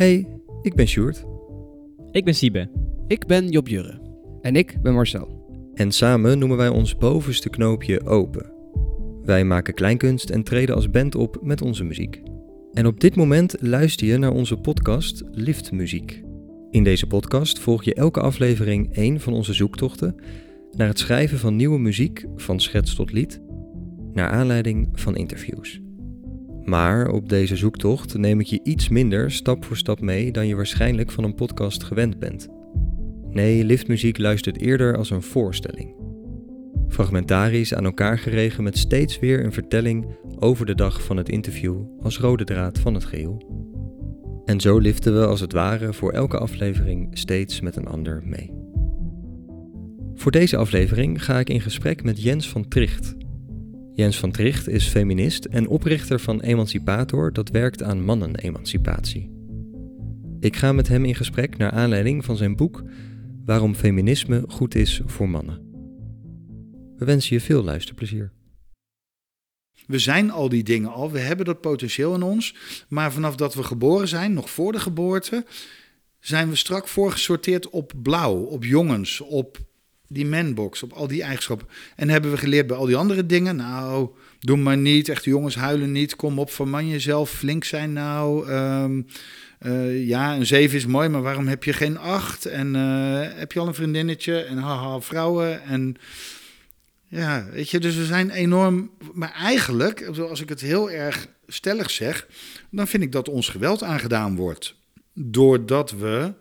Hey, ik ben Sjoerd. Ik ben Siebe. Ik ben Job Jurre. En ik ben Marcel. En samen noemen wij ons bovenste knoopje open. Wij maken kleinkunst en treden als band op met onze muziek. En op dit moment luister je naar onze podcast Liftmuziek. In deze podcast volg je elke aflevering één van onze zoektochten naar het schrijven van nieuwe muziek van schets tot lied, naar aanleiding van interviews. Maar op deze zoektocht neem ik je iets minder stap voor stap mee dan je waarschijnlijk van een podcast gewend bent. Nee, liftmuziek luistert eerder als een voorstelling. Fragmentarisch aan elkaar geregen met steeds weer een vertelling over de dag van het interview als rode draad van het geheel. En zo liften we als het ware voor elke aflevering steeds met een ander mee. Voor deze aflevering ga ik in gesprek met Jens van Tricht. Jens van Tricht is feminist en oprichter van Emancipator dat werkt aan mannenemancipatie. Ik ga met hem in gesprek naar aanleiding van zijn boek Waarom feminisme goed is voor mannen. We wensen je veel luisterplezier. We zijn al die dingen al, we hebben dat potentieel in ons. Maar vanaf dat we geboren zijn, nog voor de geboorte, zijn we strak voorgesorteerd op blauw, op jongens, op die manbox, op al die eigenschappen. En hebben we geleerd bij al die andere dingen, nou, doe maar niet, echt jongens huilen niet, kom op, verman jezelf, flink zijn nou. Um, uh, ja, een zeven is mooi, maar waarom heb je geen acht? En uh, heb je al een vriendinnetje? En haha, vrouwen. En ja, weet je, dus we zijn enorm. Maar eigenlijk, als ik het heel erg stellig zeg, dan vind ik dat ons geweld aangedaan wordt. Doordat we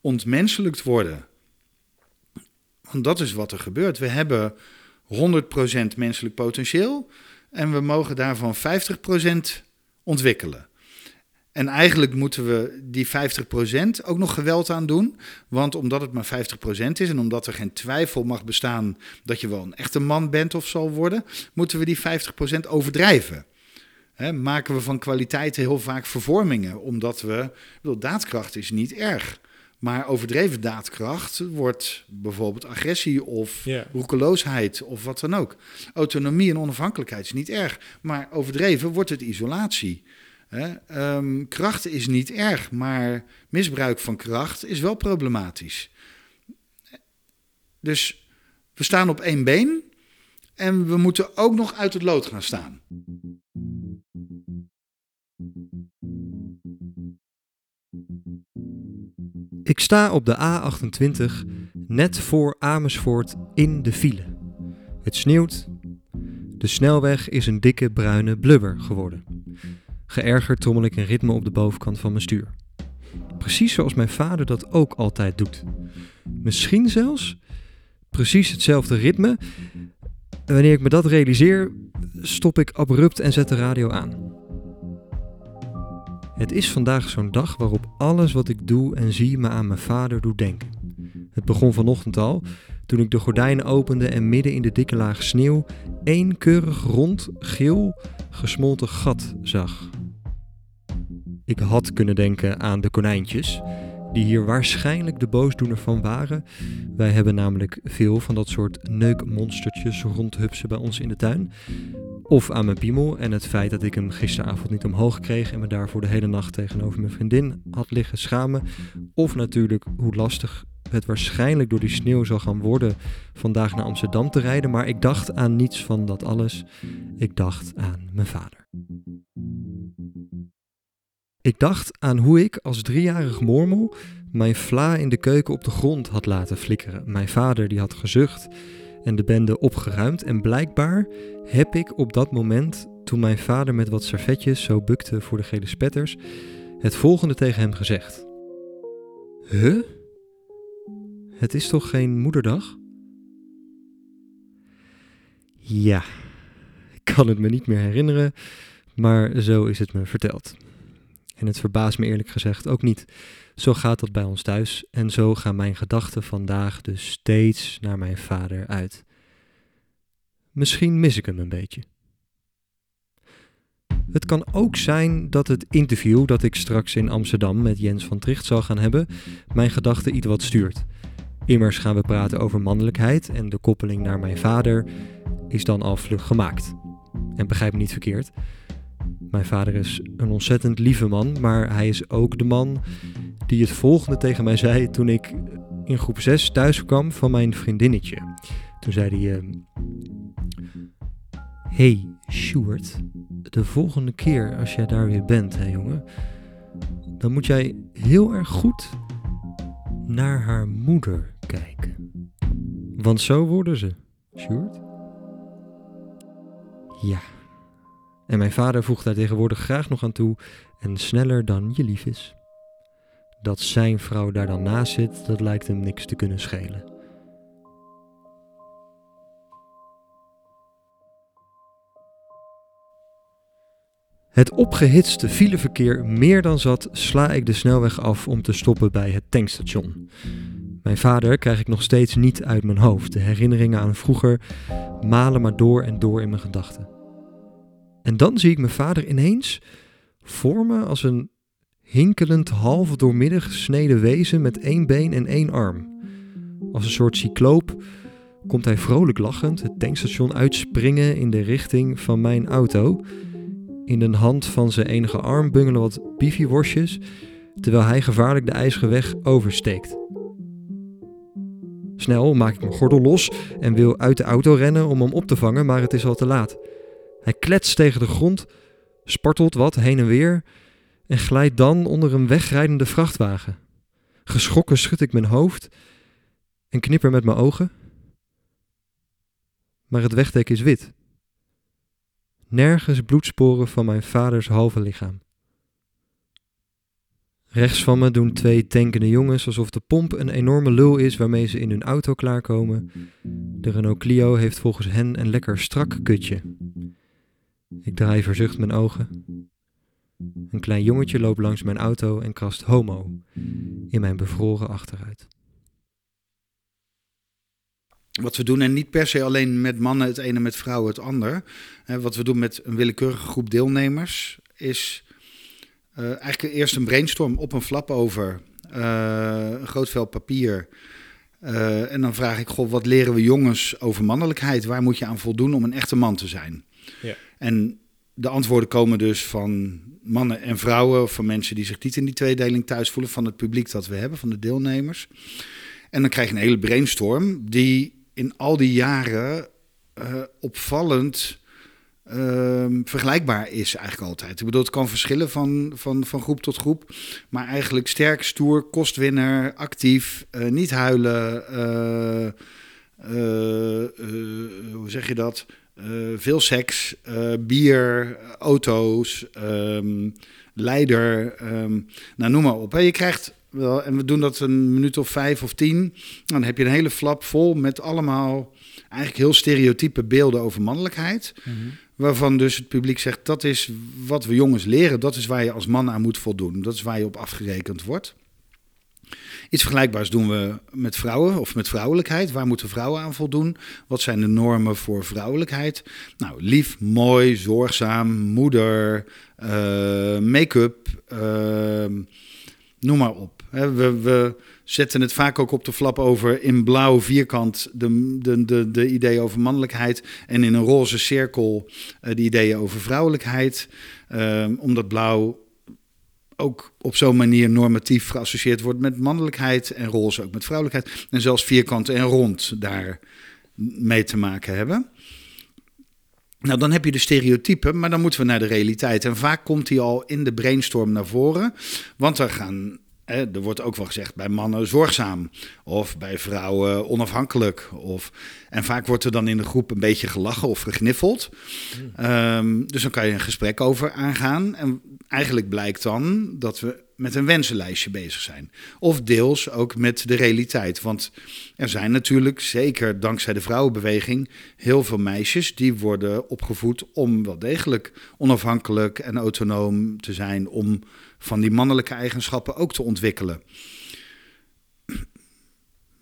ontmenselijkt worden. Want dat is wat er gebeurt. We hebben 100% menselijk potentieel en we mogen daarvan 50% ontwikkelen. En eigenlijk moeten we die 50% ook nog geweld aan doen. Want omdat het maar 50% is en omdat er geen twijfel mag bestaan dat je wel een echte man bent of zal worden, moeten we die 50% overdrijven. Maken we van kwaliteiten heel vaak vervormingen, omdat we. Bedoel, daadkracht is niet erg. Maar overdreven daadkracht wordt bijvoorbeeld agressie of yeah. roekeloosheid of wat dan ook. Autonomie en onafhankelijkheid is niet erg. Maar overdreven wordt het isolatie. Um, kracht is niet erg, maar misbruik van kracht is wel problematisch. Dus we staan op één been en we moeten ook nog uit het lood gaan staan. Ik sta op de A28 net voor Amersfoort in de file. Het sneeuwt. De snelweg is een dikke bruine blubber geworden. Geërgerd trommel ik een ritme op de bovenkant van mijn stuur. Precies zoals mijn vader dat ook altijd doet. Misschien zelfs precies hetzelfde ritme. Wanneer ik me dat realiseer, stop ik abrupt en zet de radio aan. Het is vandaag zo'n dag waarop alles wat ik doe en zie me aan mijn vader doet denken. Het begon vanochtend al, toen ik de gordijnen opende en midden in de dikke laag sneeuw één keurig rond, geel, gesmolten gat zag. Ik had kunnen denken aan de konijntjes, die hier waarschijnlijk de boosdoener van waren. Wij hebben namelijk veel van dat soort neukmonstertjes rondhupsen bij ons in de tuin. Of aan mijn piemel en het feit dat ik hem gisteravond niet omhoog kreeg en me daarvoor de hele nacht tegenover mijn vriendin had liggen schamen. Of natuurlijk hoe lastig het waarschijnlijk door die sneeuw zal gaan worden vandaag naar Amsterdam te rijden. Maar ik dacht aan niets van dat alles. Ik dacht aan mijn vader. Ik dacht aan hoe ik als driejarig mormel mijn vla in de keuken op de grond had laten flikkeren. Mijn vader die had gezucht en de bende opgeruimd. En blijkbaar heb ik op dat moment, toen mijn vader met wat servetjes zo bukte voor de gele spetters, het volgende tegen hem gezegd. Huh? Het is toch geen moederdag? Ja, ik kan het me niet meer herinneren, maar zo is het me verteld. En het verbaast me eerlijk gezegd ook niet. Zo gaat dat bij ons thuis en zo gaan mijn gedachten vandaag dus steeds naar mijn vader uit. Misschien mis ik hem een beetje. Het kan ook zijn dat het interview dat ik straks in Amsterdam met Jens van Tricht zal gaan hebben, mijn gedachten iets wat stuurt. Immers gaan we praten over mannelijkheid en de koppeling naar mijn vader is dan al vlug gemaakt. En begrijp me niet verkeerd. Mijn vader is een ontzettend lieve man, maar hij is ook de man die het volgende tegen mij zei toen ik in groep 6 thuis kwam van mijn vriendinnetje. Toen zei hij: uh, Hey, Stuart, de volgende keer als jij daar weer bent, hè jongen, dan moet jij heel erg goed naar haar moeder kijken. Want zo worden ze, Stuart. Ja. En mijn vader voegt daar tegenwoordig graag nog aan toe en sneller dan je lief is. Dat zijn vrouw daar dan naast zit, dat lijkt hem niks te kunnen schelen. Het opgehitste fileverkeer meer dan zat, sla ik de snelweg af om te stoppen bij het tankstation. Mijn vader krijg ik nog steeds niet uit mijn hoofd. De herinneringen aan vroeger malen maar door en door in mijn gedachten. En dan zie ik mijn vader ineens vormen als een hinkelend half doormidden gesneden wezen met één been en één arm. Als een soort cycloop komt hij vrolijk lachend het tankstation uitspringen in de richting van mijn auto. In de hand van zijn enige arm bungelen wat bifiworstjes, terwijl hij gevaarlijk de ijzeren weg oversteekt. Snel maak ik mijn gordel los en wil uit de auto rennen om hem op te vangen, maar het is al te laat. Hij kletst tegen de grond, spartelt wat heen en weer en glijdt dan onder een wegrijdende vrachtwagen. Geschrokken schud ik mijn hoofd en knipper met mijn ogen. Maar het wegdek is wit. Nergens bloedsporen van mijn vaders halve lichaam. Rechts van me doen twee tankende jongens alsof de pomp een enorme lul is waarmee ze in hun auto klaarkomen. De Renault Clio heeft volgens hen een lekker strak kutje. Ik draai verzucht mijn ogen. Een klein jongetje loopt langs mijn auto en krast homo in mijn bevroren achteruit. Wat we doen, en niet per se alleen met mannen het ene, met vrouwen het ander. Wat we doen met een willekeurige groep deelnemers is uh, eigenlijk eerst een brainstorm op een flap over, uh, een groot vel papier. Uh, en dan vraag ik, goh, wat leren we jongens over mannelijkheid? Waar moet je aan voldoen om een echte man te zijn? Ja. En de antwoorden komen dus van mannen en vrouwen, van mensen die zich niet in die tweedeling thuis voelen, van het publiek dat we hebben, van de deelnemers. En dan krijg je een hele brainstorm die in al die jaren opvallend Ehm, vergelijkbaar is eigenlijk altijd. Ik bedoel, het kan verschillen van, van, van groep tot groep. Maar eigenlijk sterk, stoer, kostwinner, actief, uh, niet huilen. Uh, hoe zeg je dat? veel seks, bier, auto's, um, leider. Um, nou, noem maar op. Je krijgt wel, en we doen dat een minuut of vijf of tien. Dan heb je een hele flap vol met allemaal eigenlijk heel stereotype beelden over mannelijkheid. Mm Waarvan dus het publiek zegt, dat is wat we jongens leren, dat is waar je als man aan moet voldoen. Dat is waar je op afgerekend wordt. Iets vergelijkbaars doen we met vrouwen of met vrouwelijkheid. Waar moeten vrouwen aan voldoen? Wat zijn de normen voor vrouwelijkheid? Nou, lief, mooi, zorgzaam, moeder, uh, make-up, uh, noem maar op. We, we, zetten het vaak ook op de flap over in blauw vierkant de, de, de, de ideeën over mannelijkheid en in een roze cirkel uh, de ideeën over vrouwelijkheid. Uh, omdat blauw ook op zo'n manier normatief geassocieerd wordt met mannelijkheid en roze ook met vrouwelijkheid. En zelfs vierkant en rond daar mee te maken hebben. Nou, dan heb je de stereotypen, maar dan moeten we naar de realiteit. En vaak komt die al in de brainstorm naar voren. Want er gaan er wordt ook wel gezegd bij mannen zorgzaam of bij vrouwen onafhankelijk. Of, en vaak wordt er dan in de groep een beetje gelachen of gegniffeld. Um, dus dan kan je een gesprek over aangaan. En eigenlijk blijkt dan dat we met een wensenlijstje bezig zijn. Of deels ook met de realiteit. Want er zijn natuurlijk, zeker dankzij de vrouwenbeweging, heel veel meisjes die worden opgevoed om wel degelijk onafhankelijk en autonoom te zijn. Om van die mannelijke eigenschappen ook te ontwikkelen.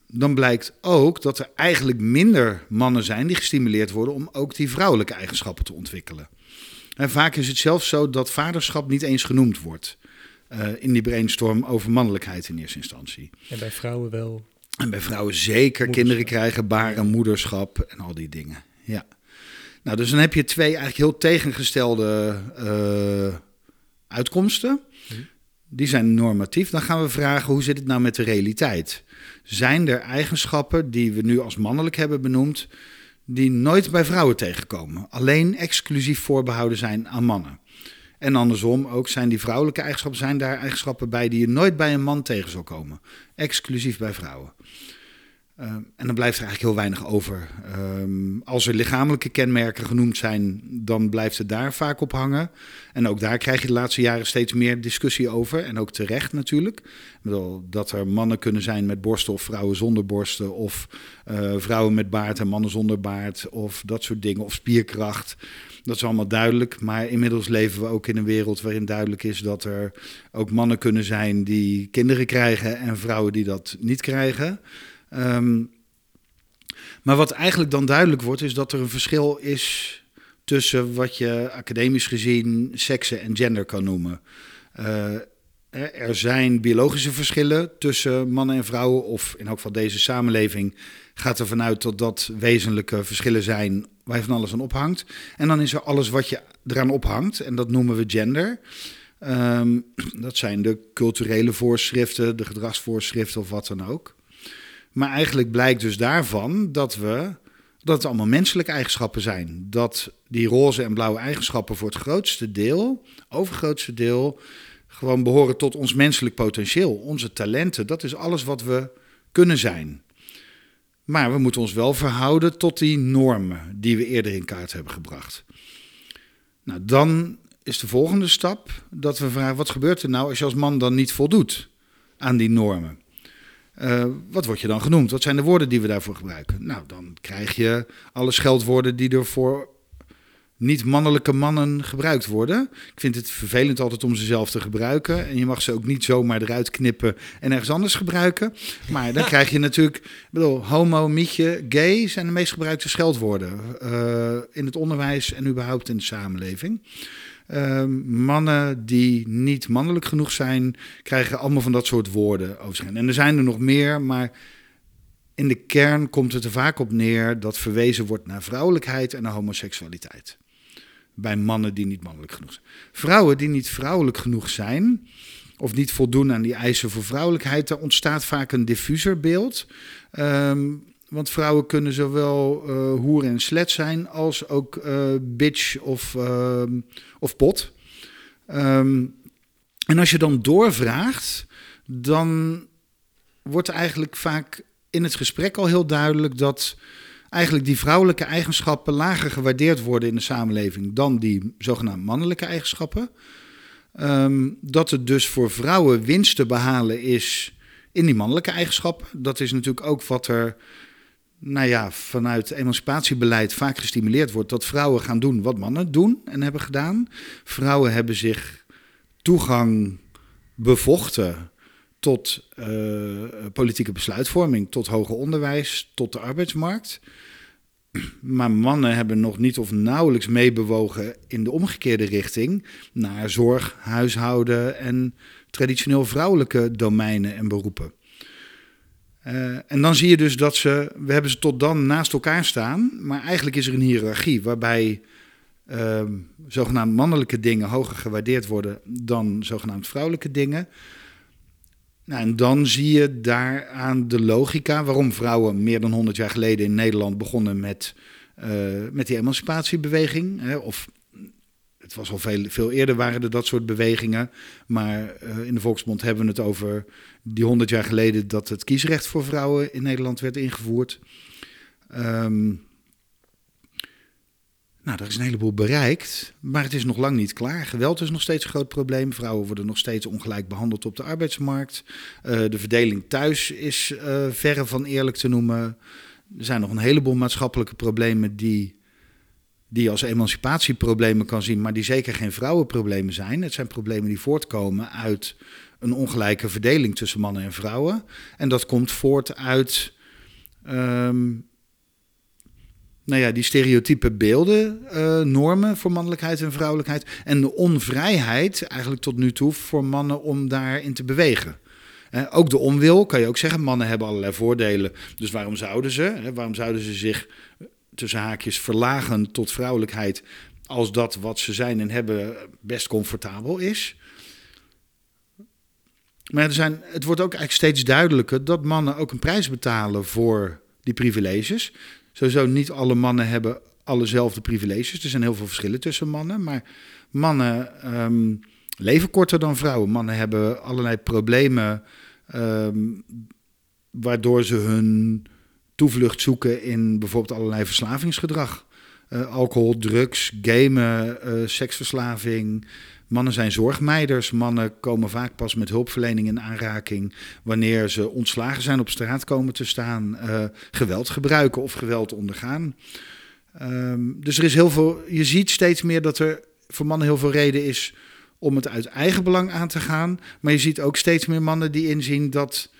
Dan blijkt ook dat er eigenlijk minder mannen zijn die gestimuleerd worden om ook die vrouwelijke eigenschappen te ontwikkelen. En vaak is het zelfs zo dat vaderschap niet eens genoemd wordt uh, in die brainstorm over mannelijkheid in eerste instantie. En bij vrouwen wel. En bij vrouwen zeker kinderen krijgen, baren, moederschap en al die dingen. Ja. Nou, dus dan heb je twee eigenlijk heel tegengestelde uh, uitkomsten. Die zijn normatief. Dan gaan we vragen, hoe zit het nou met de realiteit? Zijn er eigenschappen die we nu als mannelijk hebben benoemd, die nooit bij vrouwen tegenkomen? Alleen exclusief voorbehouden zijn aan mannen. En andersom ook zijn die vrouwelijke eigenschappen, zijn daar eigenschappen bij die je nooit bij een man tegen zal komen. Exclusief bij vrouwen. Ehm, en dan blijft er eigenlijk heel weinig over. Ehm, als er lichamelijke kenmerken genoemd zijn, dan blijft het daar vaak op hangen. En ook daar krijg je de laatste jaren steeds meer discussie over. En ook terecht natuurlijk. Dat er mannen kunnen zijn met borsten of vrouwen zonder borsten. Of uh, vrouwen met baard en mannen zonder baard. Of dat soort dingen. Of spierkracht. Dat is allemaal duidelijk. Maar inmiddels leven we ook in een wereld waarin duidelijk is dat er ook mannen kunnen zijn die kinderen krijgen en vrouwen die dat niet krijgen. Ehm, maar wat eigenlijk dan duidelijk wordt, is dat er een verschil is tussen wat je academisch gezien seksen en gender kan noemen. Uh, er zijn biologische verschillen tussen mannen en vrouwen, of in elk geval deze samenleving gaat er vanuit dat dat wezenlijke verschillen zijn waar je van alles aan ophangt. En dan is er alles wat je eraan ophangt, en dat noemen we gender. Ehm, dat zijn de culturele voorschriften, de gedragsvoorschriften of wat dan ook. Maar eigenlijk blijkt dus daarvan dat we dat het allemaal menselijke eigenschappen zijn. Dat die roze en blauwe eigenschappen voor het grootste deel, overgrootste deel, gewoon behoren tot ons menselijk potentieel. Onze talenten, dat is alles wat we kunnen zijn. Maar we moeten ons wel verhouden tot die normen die we eerder in kaart hebben gebracht. Nou, dan is de volgende stap dat we vragen: wat gebeurt er nou als je als man dan niet voldoet aan die normen? Uh, wat word je dan genoemd? Wat zijn de woorden die we daarvoor gebruiken? Nou, dan krijg je alle scheldwoorden die er voor niet-mannelijke mannen gebruikt worden. Ik vind het vervelend altijd om ze zelf te gebruiken. En je mag ze ook niet zomaar eruit knippen en ergens anders gebruiken. Maar dan krijg je natuurlijk, ik bedoel, homo, mietje, gay zijn de meest gebruikte scheldwoorden uh, in het onderwijs en überhaupt in de samenleving. Ehm, mannen die niet mannelijk genoeg zijn, krijgen allemaal van dat soort woorden over zich. En er zijn er nog meer, maar in de kern komt het er vaak op neer dat verwezen wordt naar vrouwelijkheid en naar homoseksualiteit. Bij mannen die niet mannelijk genoeg zijn. Vrouwen die niet vrouwelijk genoeg zijn, of niet voldoen aan die eisen voor vrouwelijkheid, daar ontstaat vaak een diffuser beeld. Um, want vrouwen kunnen zowel uh, hoer en slet zijn als ook uh, bitch of, uh, of pot. Um, en als je dan doorvraagt, dan wordt eigenlijk vaak in het gesprek al heel duidelijk dat eigenlijk die vrouwelijke eigenschappen lager gewaardeerd worden in de samenleving dan die zogenaamd mannelijke eigenschappen. Um, dat het dus voor vrouwen winst te behalen is in die mannelijke eigenschappen. Dat is natuurlijk ook wat er nou ja, vanuit emancipatiebeleid vaak gestimuleerd wordt dat vrouwen gaan doen wat mannen doen en hebben gedaan. Vrouwen hebben zich toegang bevochten tot uh, politieke besluitvorming, tot hoger onderwijs, tot de arbeidsmarkt. Maar mannen hebben nog niet of nauwelijks meebewogen in de omgekeerde richting naar zorg, huishouden en traditioneel vrouwelijke domeinen en beroepen. Uh, en dan zie je dus dat ze, we hebben ze tot dan naast elkaar staan, maar eigenlijk is er een hiërarchie waarbij uh, zogenaamd mannelijke dingen hoger gewaardeerd worden dan zogenaamd vrouwelijke dingen. Nou, en dan zie je daaraan de logica waarom vrouwen meer dan 100 jaar geleden in Nederland begonnen met, uh, met die emancipatiebeweging. Hè, of het was al veel, veel eerder waren er dat soort bewegingen. Maar uh, in de Volksmond hebben we het over die honderd jaar geleden dat het kiesrecht voor vrouwen in Nederland werd ingevoerd. Um, nou, er is een heleboel bereikt, maar het is nog lang niet klaar. Geweld is nog steeds een groot probleem. Vrouwen worden nog steeds ongelijk behandeld op de arbeidsmarkt. Uh, de verdeling thuis is uh, verre van eerlijk te noemen. Er zijn nog een heleboel maatschappelijke problemen die die je als emancipatieproblemen kan zien, maar die zeker geen vrouwenproblemen zijn. Het zijn problemen die voortkomen uit een ongelijke verdeling tussen mannen en vrouwen. En dat komt voort uit um, nou ja, die stereotype beelden, uh, normen voor mannelijkheid en vrouwelijkheid. En de onvrijheid eigenlijk tot nu toe voor mannen om daarin te bewegen. Ook de onwil, kan je ook zeggen. Mannen hebben allerlei voordelen. Dus waarom zouden ze? Waarom zouden ze zich tussen haakjes verlagen tot vrouwelijkheid als dat wat ze zijn en hebben best comfortabel is. Maar er zijn, het wordt ook eigenlijk steeds duidelijker dat mannen ook een prijs betalen voor die privileges. Sowieso niet alle mannen hebben allezelfde privileges. Er zijn heel veel verschillen tussen mannen. Maar mannen ehm, leven korter dan vrouwen. Mannen hebben allerlei problemen ehm, waardoor ze hun toevlucht zoeken in bijvoorbeeld allerlei verslavingsgedrag. Uh, alcohol, drugs, gamen, uh, seksverslaving. Mannen zijn zorgmeiders. Mannen komen vaak pas met hulpverlening in aanraking wanneer ze ontslagen zijn, op straat komen te staan, uh, geweld gebruiken of geweld ondergaan. Um, dus er is heel veel. Je ziet steeds meer dat er voor mannen heel veel reden is om het uit eigen belang aan te gaan. Maar je ziet ook steeds meer mannen die inzien dat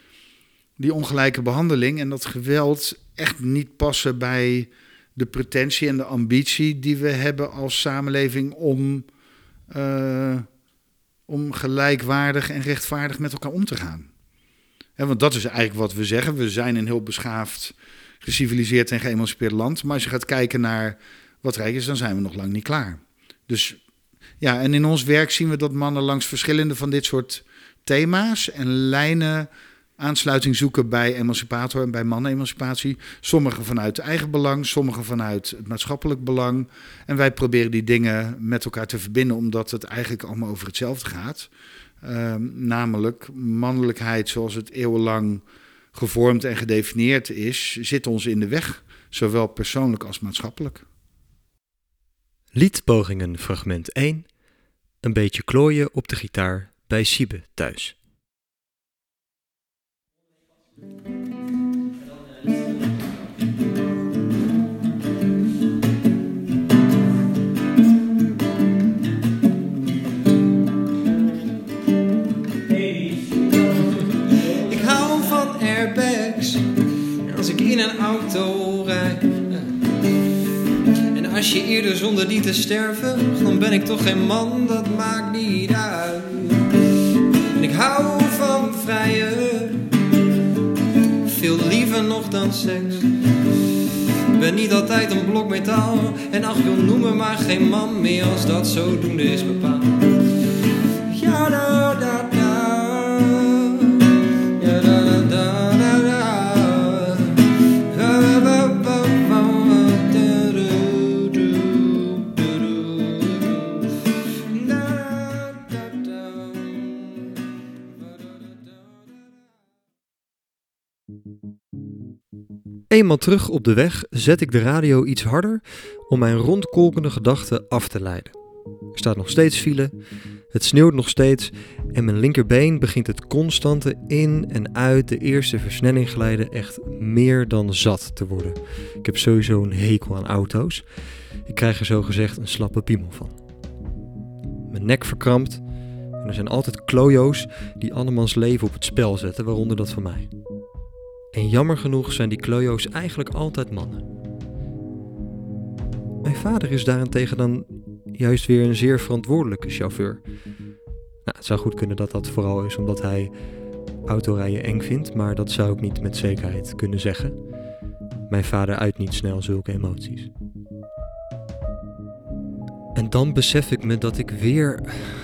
die ongelijke behandeling en dat geweld echt niet passen bij de pretentie en de ambitie die we hebben als samenleving om, uh, om gelijkwaardig en rechtvaardig met elkaar om te gaan. want dat is eigenlijk wat we zeggen. We zijn een heel beschaafd, geciviliseerd en geëmancipeerd land. Maar als je gaat kijken naar wat rijk is, dan zijn we nog lang niet klaar. Dus ja, en in ons werk zien we dat mannen langs verschillende van dit soort thema's en lijnen aansluiting zoeken bij emancipator en bij mannenemancipatie. Sommigen vanuit eigen belang, sommigen vanuit het maatschappelijk belang. En wij proberen die dingen met elkaar te verbinden, omdat het eigenlijk allemaal over hetzelfde gaat. Uh, namelijk mannelijkheid zoals het eeuwenlang gevormd en gedefinieerd is, zit ons in de weg, zowel persoonlijk als maatschappelijk. Liedpogingen fragment 1. Een beetje klooien op de gitaar bij Siebe thuis. Ik hou van airbags als ik in een auto rijd. En als je eerder zonder die te sterven, dan ben ik toch geen man, dat maakt niet uit. En ik hou van vrije dan seks. Ik ben niet altijd een blok metaal. En ach joh, noem me maar geen man meer als dat zodoende is bepaald. Eenmaal terug op de weg zet ik de radio iets harder om mijn rondkolkende gedachten af te leiden. Er staat nog steeds file, het sneeuwt nog steeds en mijn linkerbeen begint het constante in en uit de eerste versnelling glijden echt meer dan zat te worden. Ik heb sowieso een hekel aan auto's. Ik krijg er zo gezegd een slappe piemel van. Mijn nek verkrampt en er zijn altijd klojo's die andermans leven op het spel zetten, waaronder dat van mij. En jammer genoeg zijn die klojo's eigenlijk altijd mannen. Mijn vader is daarentegen dan juist weer een zeer verantwoordelijke chauffeur. Nou, het zou goed kunnen dat dat vooral is omdat hij autorijden eng vindt, maar dat zou ik niet met zekerheid kunnen zeggen. Mijn vader uit niet snel zulke emoties. En dan besef ik me dat ik weer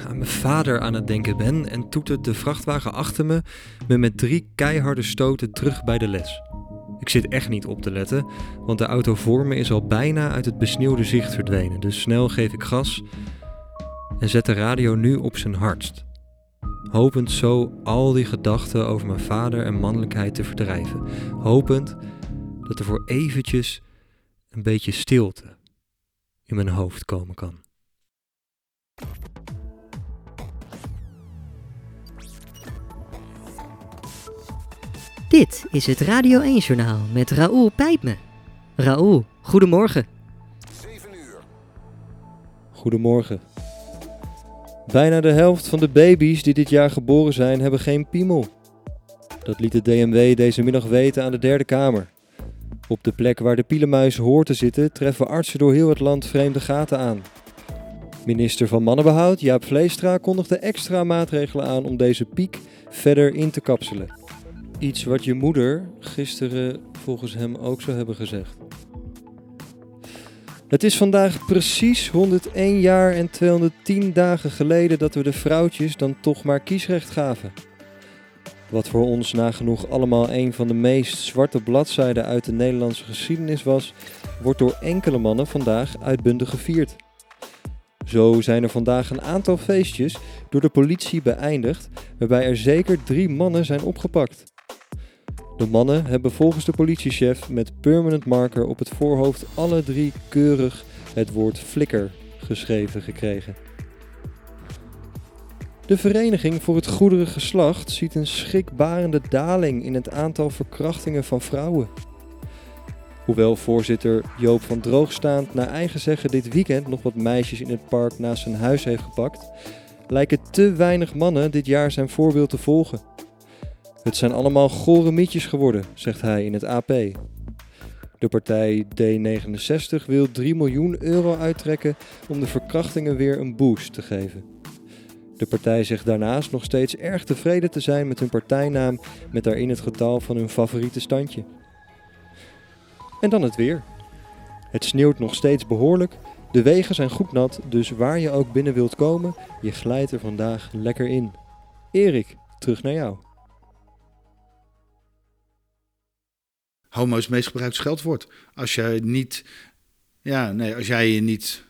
aan mijn vader aan het denken ben en toetert de vrachtwagen achter me me met drie keiharde stoten terug bij de les. Ik zit echt niet op te letten, want de auto voor me is al bijna uit het besneeuwde zicht verdwenen, dus snel geef ik gas en zet de radio nu op zijn hardst. Hopend zo al die gedachten over mijn vader en mannelijkheid te verdrijven. Hopend dat er voor eventjes een beetje stilte in mijn hoofd komen kan. Dit is het Radio 1-journaal met Raoul Pijpme. Raoul, goedemorgen. Goedemorgen. Bijna de helft van de baby's die dit jaar geboren zijn, hebben geen piemel. Dat liet de DMW deze middag weten aan de Derde Kamer. Op de plek waar de pielenmuis hoort te zitten, treffen artsen door heel het land vreemde gaten aan. Minister van Mannenbehoud Jaap Vleestra kondigde extra maatregelen aan om deze piek verder in te kapselen. Iets wat je moeder gisteren volgens hem ook zou hebben gezegd. Het is vandaag precies 101 jaar en 210 dagen geleden dat we de vrouwtjes dan toch maar kiesrecht gaven. Wat voor ons nagenoeg allemaal een van de meest zwarte bladzijden uit de Nederlandse geschiedenis was, wordt door enkele mannen vandaag uitbundig gevierd. Zo zijn er vandaag een aantal feestjes door de politie beëindigd, waarbij er zeker drie mannen zijn opgepakt. De mannen hebben volgens de politiechef met permanent marker op het voorhoofd alle drie keurig het woord flikker geschreven gekregen. De Vereniging voor het Goedere Geslacht ziet een schrikbarende daling in het aantal verkrachtingen van vrouwen. Hoewel voorzitter Joop van Droogstaand naar eigen zeggen dit weekend nog wat meisjes in het park naast zijn huis heeft gepakt, lijken te weinig mannen dit jaar zijn voorbeeld te volgen. Het zijn allemaal gore mietjes geworden, zegt hij in het AP. De partij D66 wil 3 miljoen euro uittrekken om de verkrachtingen weer een boost te geven. De partij zegt daarnaast nog steeds erg tevreden te zijn met hun partijnaam met daarin het getal van hun favoriete standje. En dan het weer. Het sneeuwt nog steeds behoorlijk, de wegen zijn goed nat, dus waar je ook binnen wilt komen, je glijdt er vandaag lekker in. Erik, terug naar jou. Homo is het meest gebruikt scheldwoord. Als jij niet, ja, nee, als jij je niet,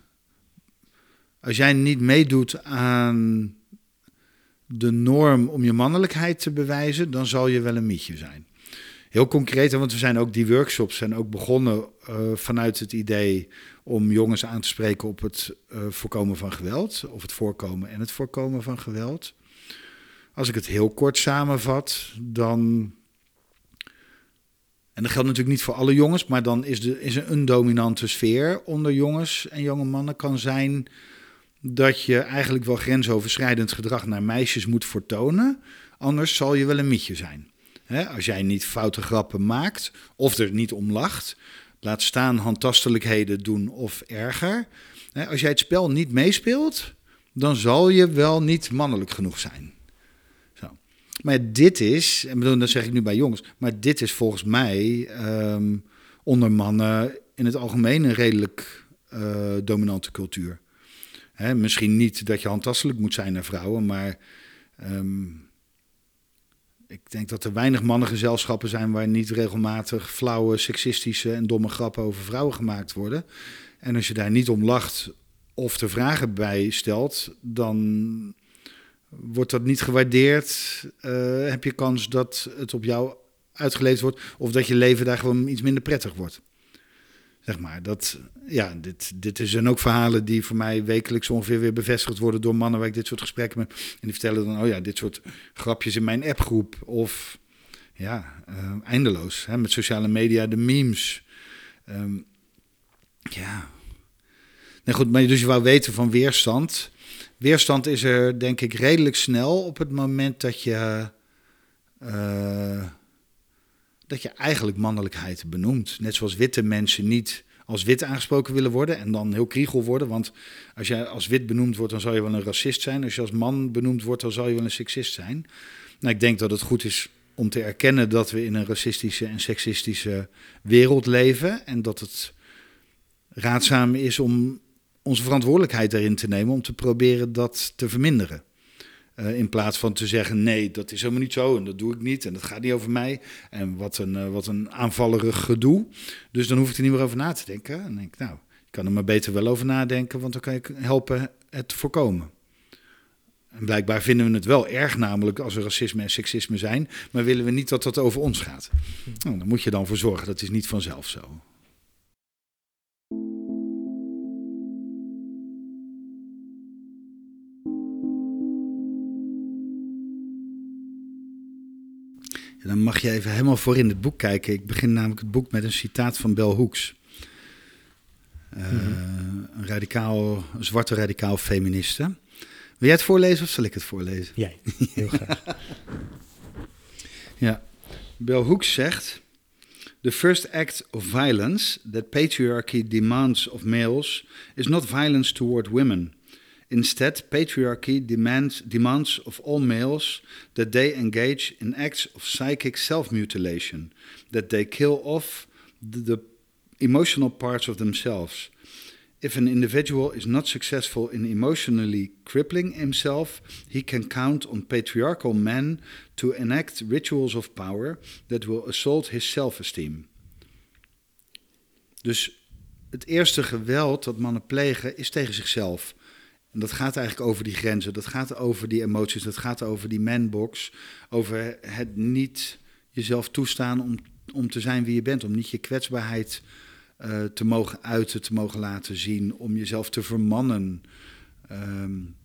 als jij niet meedoet aan de norm om je mannelijkheid te bewijzen, dan zal je wel een mietje zijn. Heel concreet, want we zijn ook die workshops zijn ook begonnen uh, vanuit het idee om jongens aan te spreken op het uh, voorkomen van geweld, of het voorkomen en het voorkomen van geweld. Als ik het heel kort samenvat, dan en dat geldt natuurlijk niet voor alle jongens, maar dan is, de, is een, een dominante sfeer onder jongens en jonge mannen kan zijn dat je eigenlijk wel grensoverschrijdend gedrag naar meisjes moet vertonen. Anders zal je wel een mietje zijn. Als jij niet foute grappen maakt of er niet om lacht, laat staan handtastelijkheden doen of erger. als jij het spel niet meespeelt, dan zal je wel niet mannelijk genoeg zijn. Maar dit is, en dat zeg ik nu bij jongens, maar dit is volgens mij ehm, onder mannen in het algemeen een redelijk uh, dominante cultuur. Hè, misschien niet dat je handtastelijk moet zijn naar vrouwen, maar um, ik denk dat er weinig mannengezelschappen zijn waar niet regelmatig flauwe, seksistische en domme grappen over vrouwen gemaakt worden. En als je daar niet om lacht of er vragen bij stelt, dan Wordt dat niet gewaardeerd? Uh, heb je kans dat het op jou uitgeleefd wordt? Of dat je leven daar gewoon iets minder prettig wordt? Zeg maar, dat, ja, dit, dit zijn ook verhalen die voor mij wekelijks ongeveer weer bevestigd worden door mannen waar ik dit soort gesprekken met. En die vertellen dan, oh ja, dit soort grapjes in mijn appgroep. Of ja, uh, eindeloos. Hè, met sociale media, de memes. Um, ja. Nee, goed, maar dus je wou weten van weerstand. Weerstand is er denk ik redelijk snel op het moment dat je, uh, dat je eigenlijk mannelijkheid benoemt. Net zoals witte mensen niet als wit aangesproken willen worden en dan heel kriegel worden. Want als jij als wit benoemd wordt, dan zou je wel een racist zijn. Als je als man benoemd wordt, dan zal je wel een seksist zijn. Nou, ik denk dat het goed is om te erkennen dat we in een racistische en seksistische wereld leven. En dat het raadzaam is om onze verantwoordelijkheid daarin te nemen om te proberen dat te verminderen. Uh, in plaats van te zeggen: nee, dat is helemaal niet zo en dat doe ik niet en dat gaat niet over mij. En wat een, uh, wat een aanvallerig gedoe. Dus dan hoef ik er niet meer over na te denken. En dan denk ik: nou, ik kan er maar beter wel over nadenken, want dan kan ik helpen het te voorkomen. En blijkbaar vinden we het wel erg, namelijk als er racisme en seksisme zijn, maar willen we niet dat dat over ons gaat. Nou, dan moet je dan voor zorgen, dat is niet vanzelf zo. Dan mag je even helemaal voor in het boek kijken. Ik begin namelijk het boek met een citaat van Bell Hooks. Uh, Een radicaal, een zwarte radicaal feministe. Wil jij het voorlezen of zal ik het voorlezen? Jij, heel graag. ja, Bell Hooks zegt... The first act of violence that patriarchy demands of males is not violence toward women... Instead, patriarchy demands, demands of all males that they engage in acts of psychic self mutilation, that they kill off the, the emotional parts of themselves. If an individual is not successful in emotionally crippling himself, he can count on patriarchal men to enact rituals of power that will assault his self-esteem. Dus het eerste geweld dat mannen plegen is tegen zichzelf. En dat gaat eigenlijk over die grenzen, dat gaat over die emoties, dat gaat over die manbox, over het niet jezelf toestaan om, om te zijn wie je bent, om niet je kwetsbaarheid uh, te mogen uiten, te mogen laten zien, om jezelf te vermannen. Um,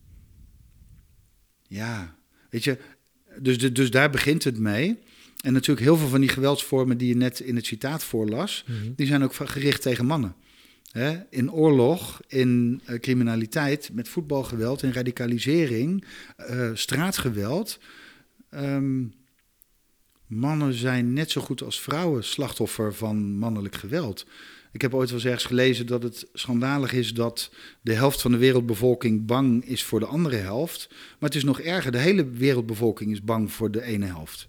ja, weet je, dus, dus daar begint het mee. En natuurlijk heel veel van die geweldsvormen die je net in het citaat voorlas, mm -hmm. die zijn ook gericht tegen mannen. In oorlog, in uh, criminaliteit, met voetbalgeweld, in radicalisering, uh, straatgeweld. Um, mannen zijn net zo goed als vrouwen slachtoffer van mannelijk geweld. Ik heb ooit wel eens ergens gelezen dat het schandalig is dat de helft van de wereldbevolking bang is voor de andere helft. Maar het is nog erger, de hele wereldbevolking is bang voor de ene helft.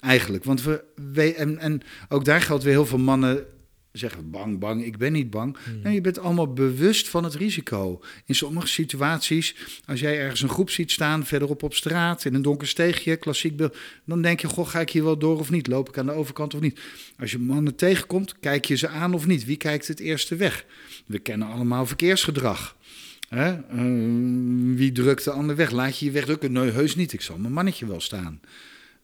Eigenlijk, want we, we en, en ook daar geldt weer heel veel mannen zeggen bang, bang, ik ben niet bang. Hmm. Nee, je bent allemaal bewust van het risico. In sommige situaties, als jij ergens een groep ziet staan, verderop op straat, in een donker steegje, klassiek beeld, dan denk je, goh, ga ik hier wel door of niet? Loop ik aan de overkant of niet? Als je mannen tegenkomt, kijk je ze aan of niet? Wie kijkt het eerste weg? We kennen allemaal verkeersgedrag. Hè? Uh, wie drukt de ander weg? Laat je je wegdrukken? Nee, heus niet. Ik zal mijn mannetje wel staan.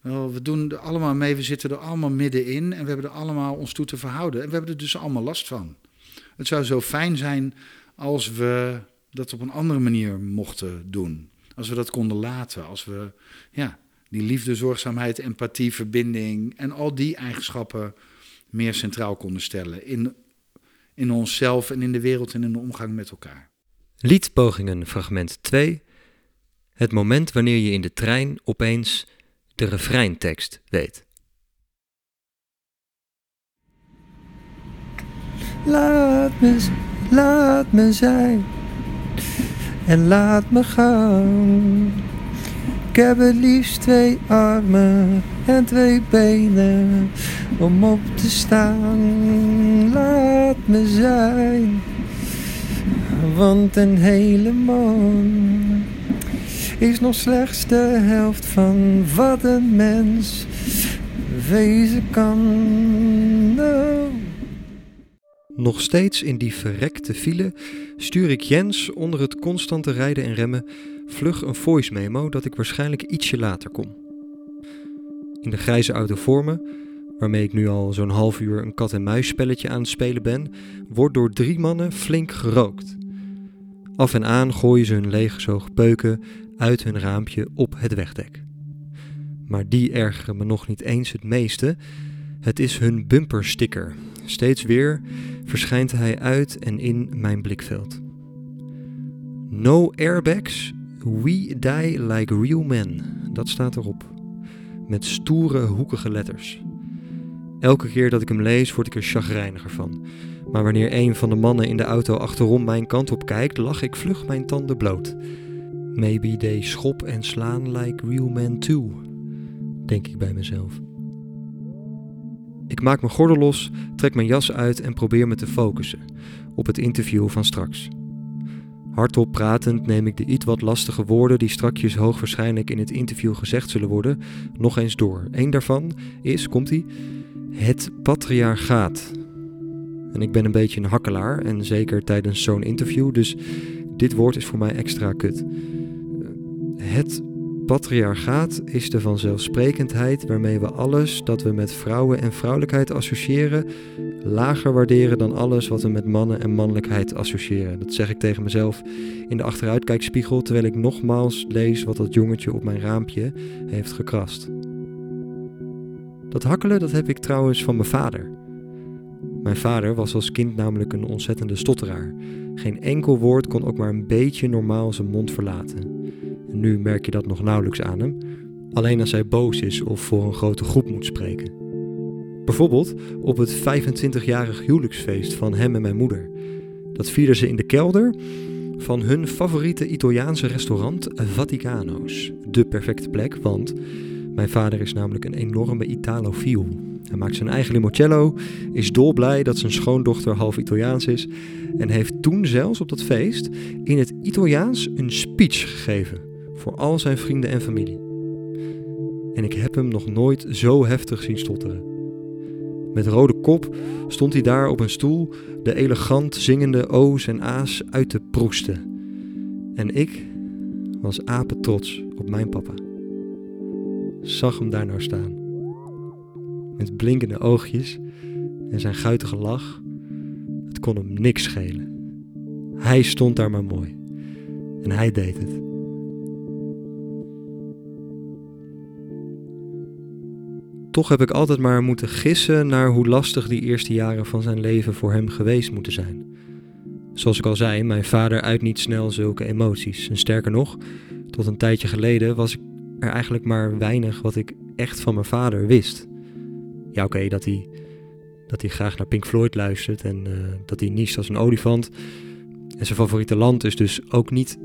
Wel, we doen er allemaal mee, we zitten er allemaal middenin en we hebben er allemaal ons toe te verhouden. En we hebben er dus allemaal last van. Het zou zo fijn zijn als we dat op een andere manier mochten doen. Als we dat konden laten, als we ja, die liefde, zorgzaamheid, empathie, verbinding en al die eigenschappen meer centraal konden stellen in, in onszelf en in de wereld en in de omgang met elkaar. Liedpogingen fragment 2. Het moment wanneer je in de trein opeens de refreintekst weet. Laat me, laat me zijn en laat me gaan. Ik heb het liefst twee armen en twee benen om op te staan. Laat me zijn, want een hele man is nog slechts de helft van wat een mens wezen kan. No. Nog steeds in die verrekte file stuur ik Jens onder het constante rijden en remmen vlug een voice memo dat ik waarschijnlijk ietsje later kom. In de grijze auto voor me, waarmee ik nu al zo'n half uur een kat-en-muis spelletje aan het spelen ben, wordt door drie mannen flink gerookt. Af en aan gooien ze hun leeggezogen peuken uit hun raampje op het wegdek. Maar die ergeren me nog niet eens het meeste. Het is hun bumpersticker. Steeds weer verschijnt hij uit en in mijn blikveld. No airbags, we die like real men. Dat staat erop. Met stoere, hoekige letters. Elke keer dat ik hem lees, word ik er chagrijniger van. Maar wanneer een van de mannen in de auto achterom mijn kant op kijkt, lach ik vlug mijn tanden bloot. Maybe they schop en slaan like real men too, denk ik bij mezelf. Ik maak mijn gordel los, trek mijn jas uit en probeer me te focussen op het interview van straks. Hardop pratend neem ik de iets wat lastige woorden die strakjes hoogwaarschijnlijk in het interview gezegd zullen worden, nog eens door. Eén daarvan is, komt-ie, het patriarchaat. En ik ben een beetje een hakkelaar en zeker tijdens zo'n interview, dus dit woord is voor mij extra kut. Het patriarchaat is de vanzelfsprekendheid waarmee we alles dat we met vrouwen en vrouwelijkheid associëren lager waarderen dan alles wat we met mannen en mannelijkheid associëren. Dat zeg ik tegen mezelf in de achteruitkijkspiegel terwijl ik nogmaals lees wat dat jongetje op mijn raampje heeft gekrast. Dat hakkelen dat heb ik trouwens van mijn vader. Mijn vader was als kind namelijk een ontzettende stotteraar. Geen enkel woord kon ook maar een beetje normaal zijn mond verlaten. En nu merk je dat nog nauwelijks aan hem, alleen als hij boos is of voor een grote groep moet spreken. Bijvoorbeeld op het 25-jarig huwelijksfeest van hem en mijn moeder. Dat vierden ze in de kelder van hun favoriete Italiaanse restaurant Vaticano's. De perfecte plek, want mijn vader is namelijk een enorme Italofiel. Hij maakt zijn eigen limoncello, is dolblij dat zijn schoondochter half Italiaans is en heeft toen zelfs op dat feest in het Italiaans een speech gegeven voor al zijn vrienden en familie. En ik heb hem nog nooit zo heftig zien stotteren. Met rode kop stond hij daar op een stoel de elegant zingende O's en A's uit te proesten. En ik was apetrots op mijn papa. Zag hem daar nou staan. Met blinkende oogjes en zijn guitige lach. Het kon hem niks schelen. Hij stond daar maar mooi. En hij deed het. Toch heb ik altijd maar moeten gissen naar hoe lastig die eerste jaren van zijn leven voor hem geweest moeten zijn. Zoals ik al zei, mijn vader uit niet snel zulke emoties. En sterker nog, tot een tijdje geleden was er eigenlijk maar weinig wat ik echt van mijn vader wist. Ja, oké, dat, hij, dat hij graag naar Pink Floyd luistert en uh, dat hij niest als een olifant. En zijn favoriete land is dus ook niet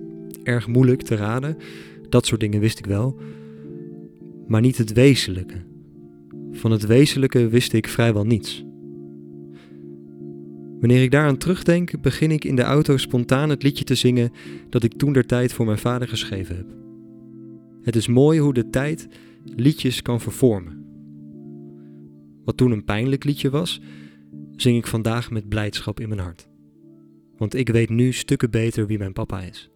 erg moeilijk te raden. Dat soort dingen wist ik wel. Maar niet het wezenlijke. Van het wezenlijke wist ik vrijwel niets. Wanneer ik daaraan terugdenk, begin ik in de auto spontaan het liedje te zingen dat ik toen der tijd voor mijn vader geschreven heb. Het is mooi hoe de tijd liedjes kan vervormen. Wat toen een pijnlijk liedje was, zing ik vandaag met blijdschap in mijn hart. Want ik weet nu stukken beter wie mijn papa is.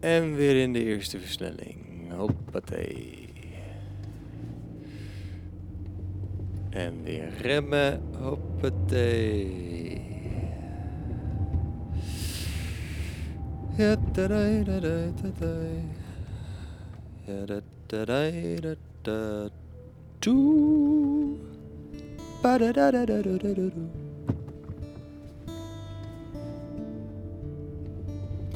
En weer in de eerste versnelling. Hoppatee. En weer remmen. Hoppatee. Ja, da da da da da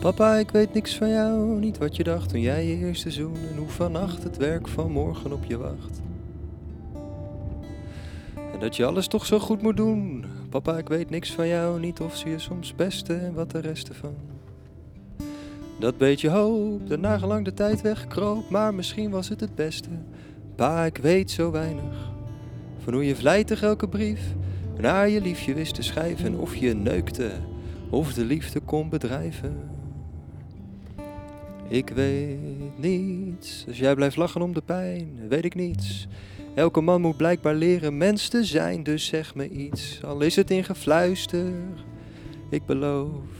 Papa, ik weet niks van jou, niet wat je dacht toen jij je eerste zoen en hoe vannacht het werk van morgen op je wacht. En dat je alles toch zo goed moet doen. Papa, ik weet niks van jou, niet of zie je soms beste en wat de rest ervan. Dat beetje hoop, de nagelang de tijd wegkroop, maar misschien was het het beste. Pa, ik weet zo weinig van hoe je vlijtig elke brief naar je liefje wist te schrijven, of je neukte, of de liefde kon bedrijven. Ik weet niets, als jij blijft lachen om de pijn, weet ik niets. Elke man moet blijkbaar leren mens te zijn, dus zeg me iets, al is het in gefluister. Ik beloof,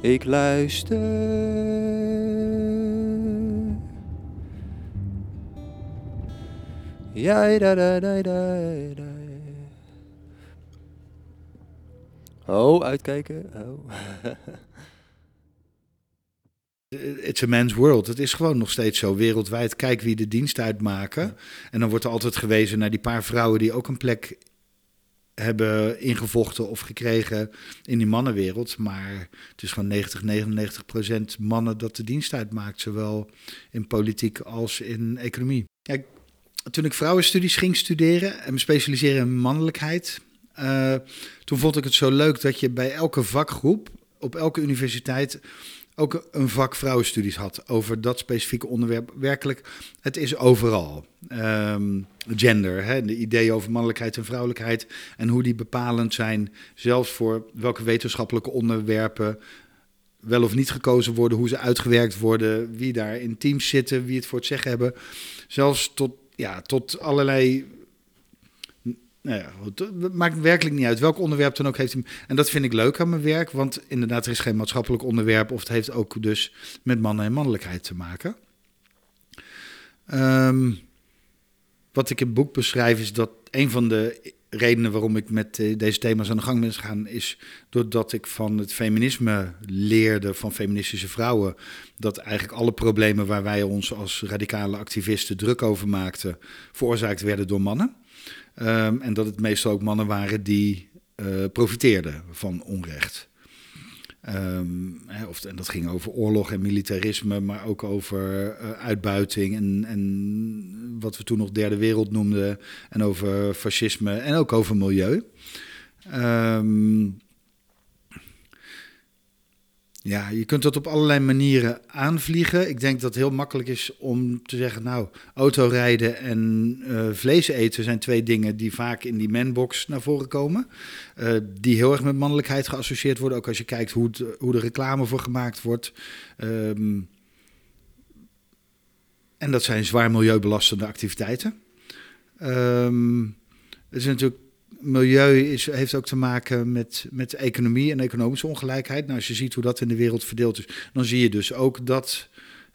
ik luister. Ja, da, da, da, da. Oh, uitkijken. It's a man's world. Het is gewoon nog steeds zo wereldwijd. Kijk wie de dienst uitmaken. En dan wordt er altijd gewezen naar die paar vrouwen die ook een plek hebben ingevochten of gekregen in die mannenwereld. Maar het is gewoon 90, 99 procent mannen dat de dienst uitmaakt. Zowel in politiek als in economie. Kijk, toen ik vrouwenstudies ging studeren en me specialiseren in mannelijkheid... Uh, toen vond ik het zo leuk dat je bij elke vakgroep op elke universiteit ook een vak vrouwenstudies had over dat specifieke onderwerp. Werkelijk, het is overal. Um, gender, hè, de ideeën over mannelijkheid en vrouwelijkheid en hoe die bepalend zijn, zelfs voor welke wetenschappelijke onderwerpen wel of niet gekozen worden, hoe ze uitgewerkt worden, wie daar in teams zitten, wie het voor het zeggen hebben. Zelfs tot, ja, tot allerlei nou ja, het maakt werkelijk niet uit welk onderwerp dan ook heeft hij. En dat vind ik leuk aan mijn werk, want inderdaad, er is geen maatschappelijk onderwerp of het heeft ook dus met mannen en mannelijkheid te maken. Um, wat ik in het boek beschrijf is dat een van de redenen waarom ik met eh, deze thema's aan de gang ben gegaan, is doordat ik van het feminisme leerde, van feministische vrouwen, dat eigenlijk alle problemen waar wij ons als radicale activisten druk over maakten, veroorzaakt werden door mannen. Um, en dat het meestal ook mannen waren die uh, profiteerden van onrecht. Hè, of, en dat ging over oorlog en militarisme, maar ook over uh, uitbuiting en, en wat we toen nog derde wereld noemden. En over fascisme en ook over milieu. Um, Ja, je kunt dat op allerlei manieren aanvliegen. Ik denk dat het heel makkelijk is om te zeggen, nou, autorijden en eh, vlees eten zijn twee dingen die vaak in die manbox naar voren komen. Eh, die heel erg met mannelijkheid geassocieerd worden, ook als je kijkt hoe, hoe de reclame voor gemaakt wordt. Ehm, en dat zijn zwaar milieubelastende activiteiten. Ehm, het is natuurlijk milieu heeft ook te maken met, met economie en economische ongelijkheid. Nou, als je ziet hoe dat in de wereld verdeeld is, dan zie je dus ook dat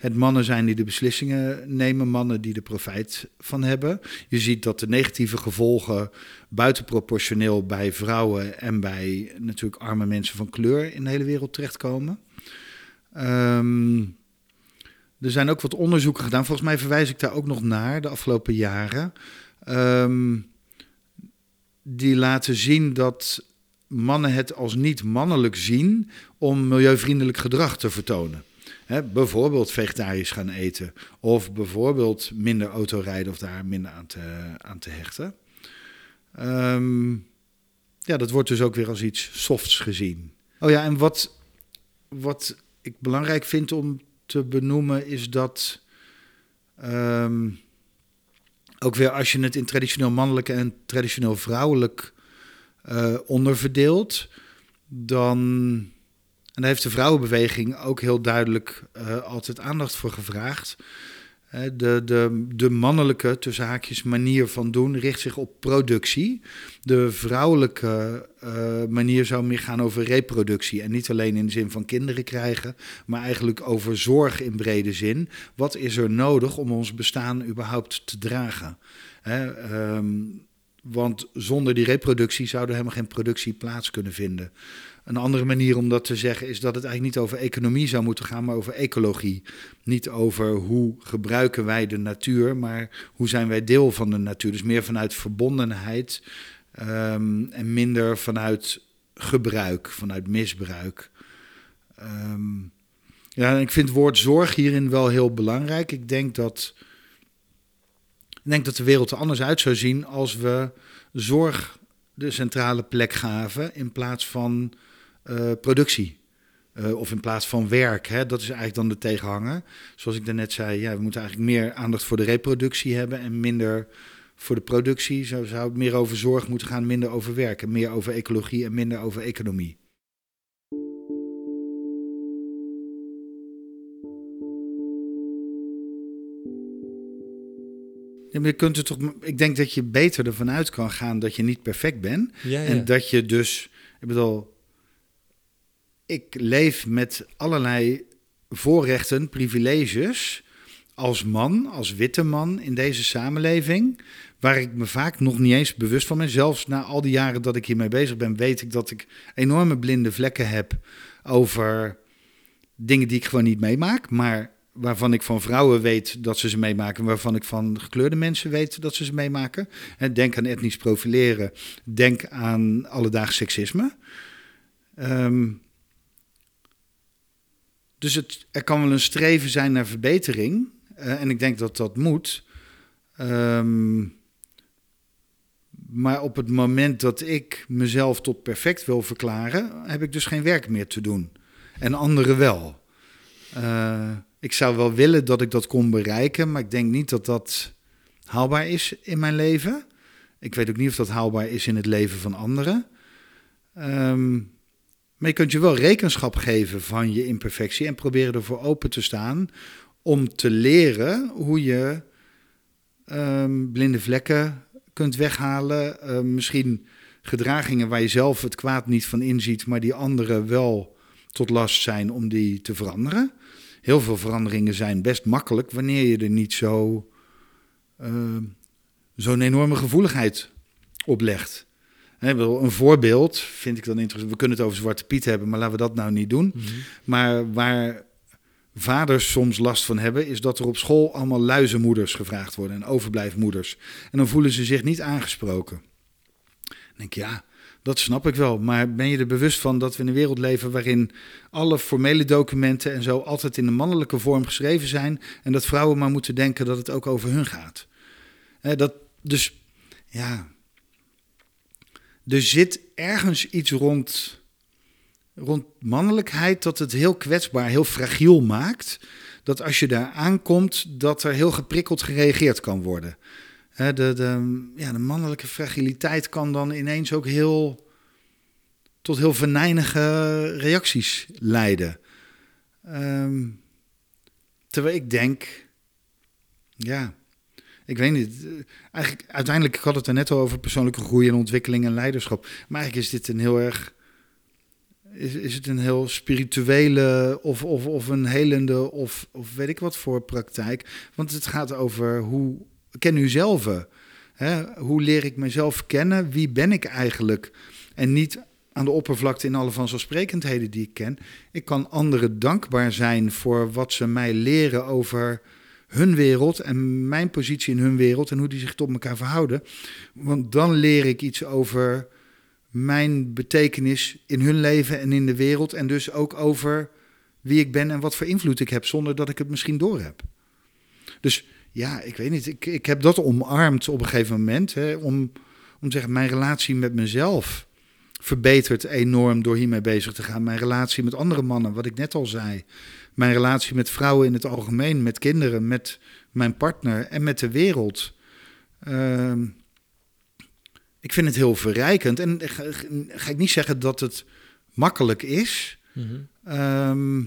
het mannen zijn die de beslissingen nemen, mannen die de profijt van hebben. Je ziet dat de negatieve gevolgen buitenproportioneel bij vrouwen en bij natuurlijk arme mensen van kleur in de hele wereld terechtkomen. Ehm, er zijn ook wat onderzoeken gedaan. Volgens mij verwijs ik daar ook nog naar de afgelopen jaren. Ehm, die laten zien dat mannen het als niet mannelijk zien om milieuvriendelijk gedrag te vertonen. bijvoorbeeld vegetarisch gaan eten of bijvoorbeeld minder autorijden of daar minder aan te, aan te hechten. Ehm, ja, dat wordt dus ook weer als iets softs gezien. Oh ja, en wat, wat ik belangrijk vind om te benoemen is dat ehm, ook weer als je het in traditioneel mannelijk en traditioneel vrouwelijk uh, onderverdeelt, dan. En daar heeft de vrouwenbeweging ook heel duidelijk uh, altijd aandacht voor gevraagd. De, de, de mannelijke, tussen haakjes, manier van doen richt zich op productie. De vrouwelijke uh, manier zou meer gaan over reproductie. En niet alleen in de zin van kinderen krijgen, maar eigenlijk over zorg in brede zin. Wat is er nodig om ons bestaan überhaupt te dragen? Hè, um, want zonder die reproductie zou er helemaal geen productie plaats kunnen vinden. Een andere manier om dat te zeggen is dat het eigenlijk niet over economie zou moeten gaan, maar over ecologie. Niet over hoe gebruiken wij de natuur, maar hoe zijn wij deel van de natuur. Dus meer vanuit verbondenheid um, en minder vanuit gebruik, vanuit misbruik. Um, ja, ik vind het woord zorg hierin wel heel belangrijk. Ik denk dat, ik denk dat de wereld er anders uit zou zien als we zorg de centrale plek gaven in plaats van uh, productie. Uh, of in plaats van werk. Hè? Dat is eigenlijk dan de tegenhanger. Zoals ik daarnet zei, ja, we moeten eigenlijk meer aandacht voor de reproductie hebben en minder voor de productie. Zo zou het meer over zorg moeten gaan, minder over werk. En meer over ecologie en minder over economie. Ja, je kunt er toch, ik denk dat je beter ervan uit kan gaan dat je niet perfect bent. Ja, ja. En dat je dus, ik bedoel, ik leef met allerlei voorrechten, privileges als man, als witte man in deze samenleving, waar ik me vaak nog niet eens bewust van ben. Zelfs na al die jaren dat ik hiermee bezig ben, weet ik dat ik enorme blinde vlekken heb over dingen die ik gewoon niet meemaak, maar waarvan ik van vrouwen weet dat ze ze meemaken, waarvan ik van gekleurde mensen weet dat ze ze meemaken. Denk aan etnisch profileren, denk aan alledaags seksisme. Um, dus het, er kan wel een streven zijn naar verbetering. Uh, en ik denk dat dat moet. Um, maar op het moment dat ik mezelf tot perfect wil verklaren, heb ik dus geen werk meer te doen. En anderen wel. Uh, ik zou wel willen dat ik dat kon bereiken, maar ik denk niet dat dat haalbaar is in mijn leven. Ik weet ook niet of dat haalbaar is in het leven van anderen. Um, maar je kunt je wel rekenschap geven van je imperfectie en proberen ervoor open te staan om te leren hoe je um, blinde vlekken kunt weghalen. Uh, misschien gedragingen waar je zelf het kwaad niet van inziet, maar die anderen wel tot last zijn om die te veranderen. Heel veel veranderingen zijn best makkelijk wanneer je er niet zo uh, zo'n enorme gevoeligheid op legt. Een voorbeeld vind ik dan interessant. We kunnen het over Zwarte Piet hebben, maar laten we dat nou niet doen. Mhm. Maar waar vaders soms last van hebben, is dat er op school allemaal luizenmoeders gevraagd worden en overblijfmoeders. En dan voelen ze zich niet aangesproken. Dan denk ik, ja, dat snap ik wel. Maar ben je er bewust van dat we in een wereld leven waarin alle formele documenten en zo altijd in de mannelijke vorm geschreven zijn en dat vrouwen maar moeten denken dat het ook over hun gaat? dat, dus ja, er zit ergens iets rond rond mannelijkheid dat het heel kwetsbaar, heel fragiel maakt. Dat als je daar aankomt, dat er heel geprikkeld gereageerd kan worden. De, de, ja, de mannelijke fragiliteit kan dan ineens ook heel tot heel venijnige reacties leiden. Ehm, terwijl ik denk, ja, ik weet niet. eh, Eigenlijk, uiteindelijk had het er net al over persoonlijke groei en ontwikkeling en leiderschap. Maar eigenlijk is dit een heel erg. Is, is het een heel spirituele of, of, of een helende of, of weet ik wat voor praktijk? Want het gaat over hoe. Ken u zelf. Hè? Hoe leer ik mezelf kennen? Wie ben ik eigenlijk? En niet aan de oppervlakte in alle vanzelfsprekendheden die ik ken. Ik kan anderen dankbaar zijn voor wat ze mij leren over hun wereld en mijn positie in hun wereld en hoe die zich tot elkaar verhouden. Want dan leer ik iets over mijn betekenis in hun leven en in de wereld en dus ook over wie ik ben en wat voor invloed ik heb zonder dat ik het misschien doorheb. Dus ja, ik weet niet, ik, ik heb dat omarmd op een gegeven moment hè, om, om te zeggen, mijn relatie met mezelf verbetert enorm door hiermee bezig te gaan. Mijn relatie met andere mannen, wat ik net al zei. Mijn relatie met vrouwen in het algemeen, met kinderen, met mijn partner en met de wereld. Ehm, ik vind het heel verrijkend. En ga, ga ik niet zeggen dat het makkelijk is. Ehm,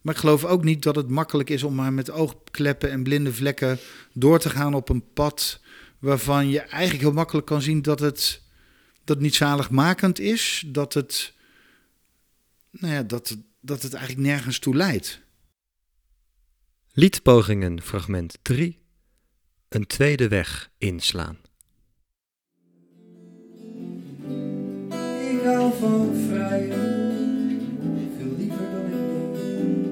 maar ik geloof ook niet dat het makkelijk is om maar met oogkleppen en blinde vlekken door te gaan op een pad waarvan je eigenlijk heel makkelijk kan zien dat het, dat niet zaligmakend is, dat het, nou ja, dat, dat het eigenlijk nergens toe leidt. Liedpogingen, fragment 3. Een tweede weg inslaan. Ik hou van vrijen, veel liever dan ik denk.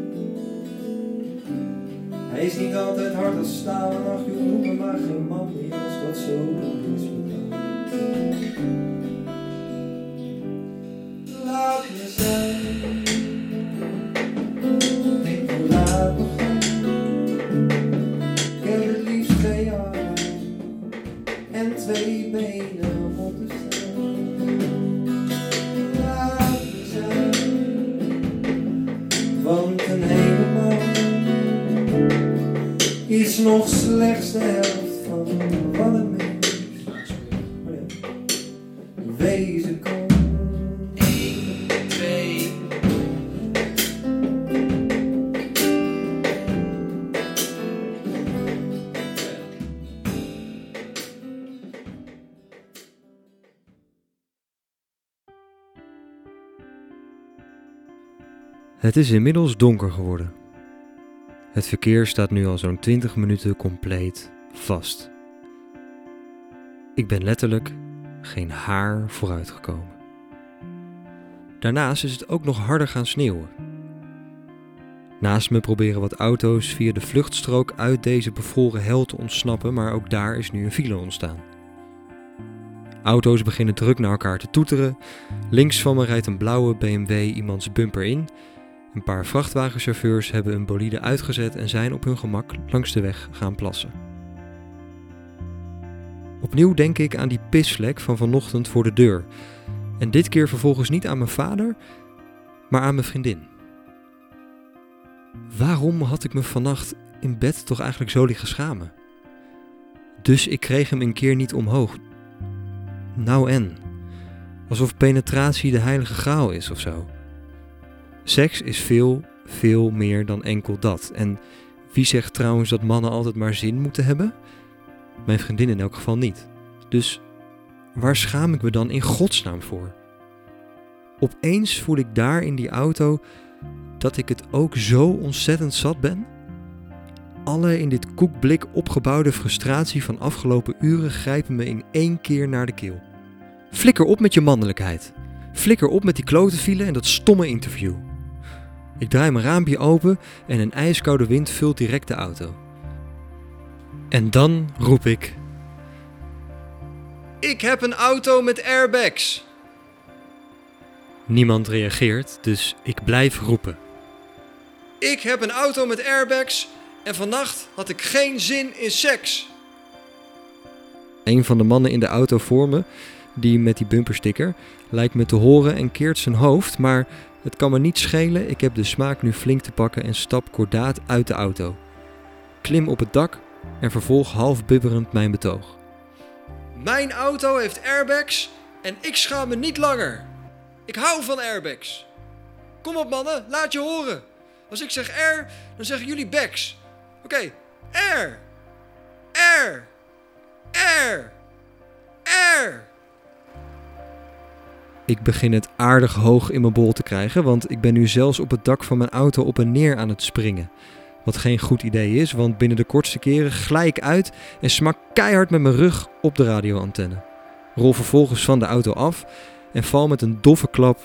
Hij is niet altijd hard als staal ach joh, noem me maar geen man meer als dat zo is bepaald. Laat me zijn, en twee benen om te staan. Laat me zijn, want een hele man is nog slechts de helft van wat een mens wezen kan. Het is inmiddels donker geworden. Het verkeer staat nu al zo'n 20 minuten compleet vast. Ik ben letterlijk geen haar vooruitgekomen. Daarnaast is het ook nog harder gaan sneeuwen. Naast me proberen wat auto's via de vluchtstrook uit deze bevroren hel te ontsnappen, maar ook daar is nu een file ontstaan. Auto's beginnen druk naar elkaar te toeteren. Links van me rijdt een blauwe BMW iemands bumper in. Een paar vrachtwagenchauffeurs hebben een bolide uitgezet en zijn op hun gemak langs de weg gaan plassen. Opnieuw denk ik aan die pisvlek van vanochtend voor de deur. En dit keer vervolgens niet aan mijn vader, maar aan mijn vriendin. Waarom had ik me vannacht in bed toch eigenlijk zo liggen schamen? Dus ik kreeg hem een keer niet omhoog. Nou en? Alsof penetratie de heilige graal is of zo. Seks is veel, veel meer dan enkel dat. En wie zegt trouwens dat mannen altijd maar zin moeten hebben? Mijn vriendin in elk geval niet. Dus waar schaam ik me dan in godsnaam voor? Opeens voel ik daar in die auto dat ik het ook zo ontzettend zat ben. Alle in dit koekblik opgebouwde frustratie van afgelopen uren grijpen me in één keer naar de keel. Flikker op met je mannelijkheid. Flikker op met die klotenvielen en dat stomme interview. Ik draai mijn raampje open en een ijskoude wind vult direct de auto. En dan roep ik: Ik heb een auto met airbags. Niemand reageert, dus ik blijf roepen. Ik heb een auto met airbags en vannacht had ik geen zin in seks. Een van de mannen in de auto voor me, die met die bumpersticker, lijkt me te horen en keert zijn hoofd, maar Het kan me niet schelen, ik heb de smaak nu flink te pakken en stap kordaat uit de auto. Klim op het dak en vervolg half bibberend mijn betoog. Mijn auto heeft airbags en ik schaam me niet langer. Ik hou van airbags. Kom op mannen, laat je horen. Als ik zeg air, dan zeggen jullie bags. Oké, air. Air. Air. Air. Ik begin het aardig hoog in mijn bol te krijgen, want ik ben nu zelfs op het dak van mijn auto op en neer aan het springen. Wat geen goed idee is, want binnen de kortste keren glij ik uit en smak keihard met mijn rug op de radioantenne. Rol vervolgens van de auto af en val met een doffe klap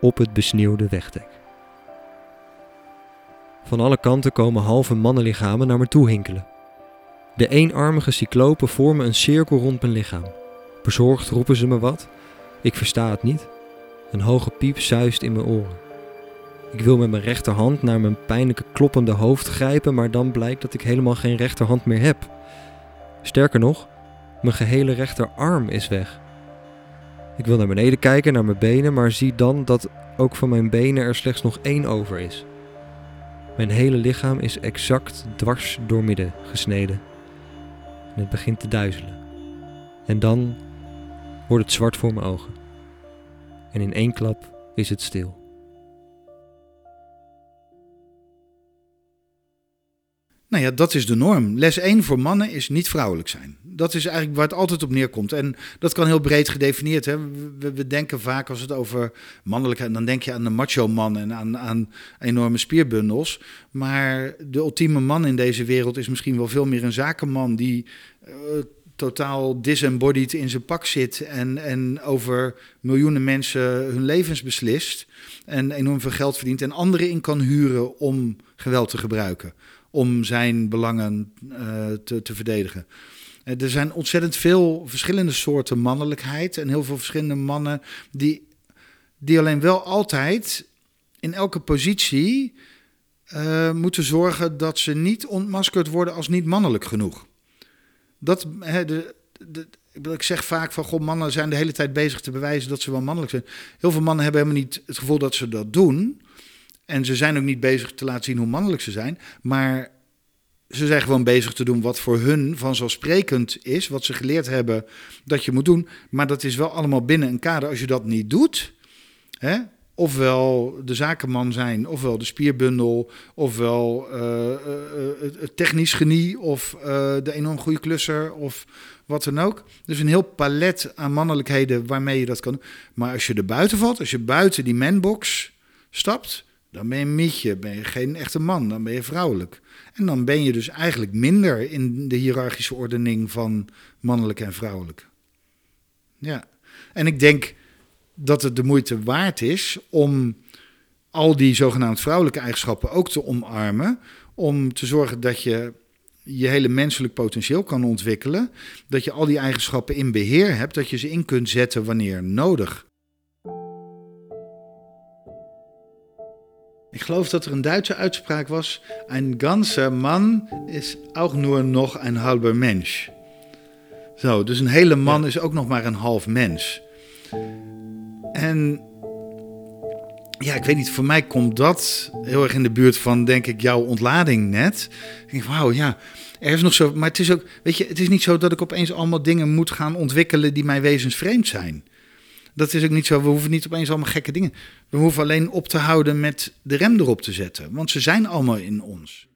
op het besneeuwde wegdek. Van alle kanten komen halve mannenlichamen naar me toe hinkelen. De eenarmige cyclopen vormen een cirkel rond mijn lichaam. Bezorgd roepen ze me wat. Ik versta het niet. Een hoge piep zuist in mijn oren. Ik wil met mijn rechterhand naar mijn pijnlijke kloppende hoofd grijpen, maar dan blijkt dat ik helemaal geen rechterhand meer heb. Sterker nog, mijn gehele rechterarm is weg. Ik wil naar beneden kijken, naar mijn benen, maar zie dan dat ook van mijn benen er slechts nog één over is. Mijn hele lichaam is exact dwars doormidden gesneden. En het begint te duizelen. En dan wordt het zwart voor mijn ogen. En in één klap is het stil. Nou ja, dat is de norm. Les 1 voor mannen is niet vrouwelijk zijn. Dat is eigenlijk waar het altijd op neerkomt. En dat kan heel breed gedefinieerd. Hè. We, denken vaak als het over mannelijkheid, dan denk je aan de macho man en aan, aan enorme spierbundels. Maar de ultieme man in deze wereld is misschien wel veel meer een zakenman die uh, totaal disembodied in zijn pak zit en, en over miljoenen mensen hun levens beslist. En enorm veel geld verdient en anderen in kan huren om geweld te gebruiken om zijn belangen uh, te, te verdedigen. Uh, er zijn ontzettend veel verschillende soorten mannelijkheid en heel veel verschillende mannen die, die alleen wel altijd in elke positie uh, moeten zorgen dat ze niet ontmaskerd worden als niet mannelijk genoeg. Dat, hè, de, ik zeg vaak van, goh, mannen zijn de hele tijd bezig te bewijzen dat ze wel mannelijk zijn. Heel veel mannen hebben helemaal niet het gevoel dat ze dat doen. En ze zijn ook niet bezig te laten zien hoe mannelijk ze zijn. Maar ze zijn gewoon bezig te doen wat voor hun vanzelfsprekend is. Wat ze geleerd hebben dat je moet doen. Maar dat is wel allemaal binnen een kader. Als je dat niet doet. Hè, ofwel de zakenman zijn, ofwel de spierbundel, ofwel uh, uh, het technisch genie, of de enorm goede klusser, of wat dan ook. Dus een heel palet aan mannelijkheden waarmee je dat kan. Maar als je er buiten valt, als je buiten die manbox stapt, dan ben je een mietje, ben je geen echte man, dan ben je vrouwelijk. En dan ben je dus eigenlijk minder in de hiërarchische ordening van mannelijk en vrouwelijk. Ja, en ik denk dat het de moeite waard is om al die zogenaamd vrouwelijke eigenschappen ook te omarmen. Om te zorgen dat je je hele menselijk potentieel kan ontwikkelen. Dat je al die eigenschappen in beheer hebt, dat je ze in kunt zetten wanneer nodig. Ik geloof dat er een Duitse uitspraak was: Een ganzer man is ook nur nog een halber mens. Zo, dus een hele man is ook nog maar een half mens. En ja, ik weet niet, voor mij komt dat heel erg in de buurt van, denk ik, jouw ontlading net. Ik denk, wauw, ja, er is nog zo. Maar het is ook, weet je, het is niet zo dat ik opeens allemaal dingen moet gaan ontwikkelen die mij wezensvreemd zijn. Dat is ook niet zo. We hoeven niet opeens allemaal gekke dingen. We hoeven alleen op te houden met de rem erop te zetten. Want ze zijn allemaal in ons.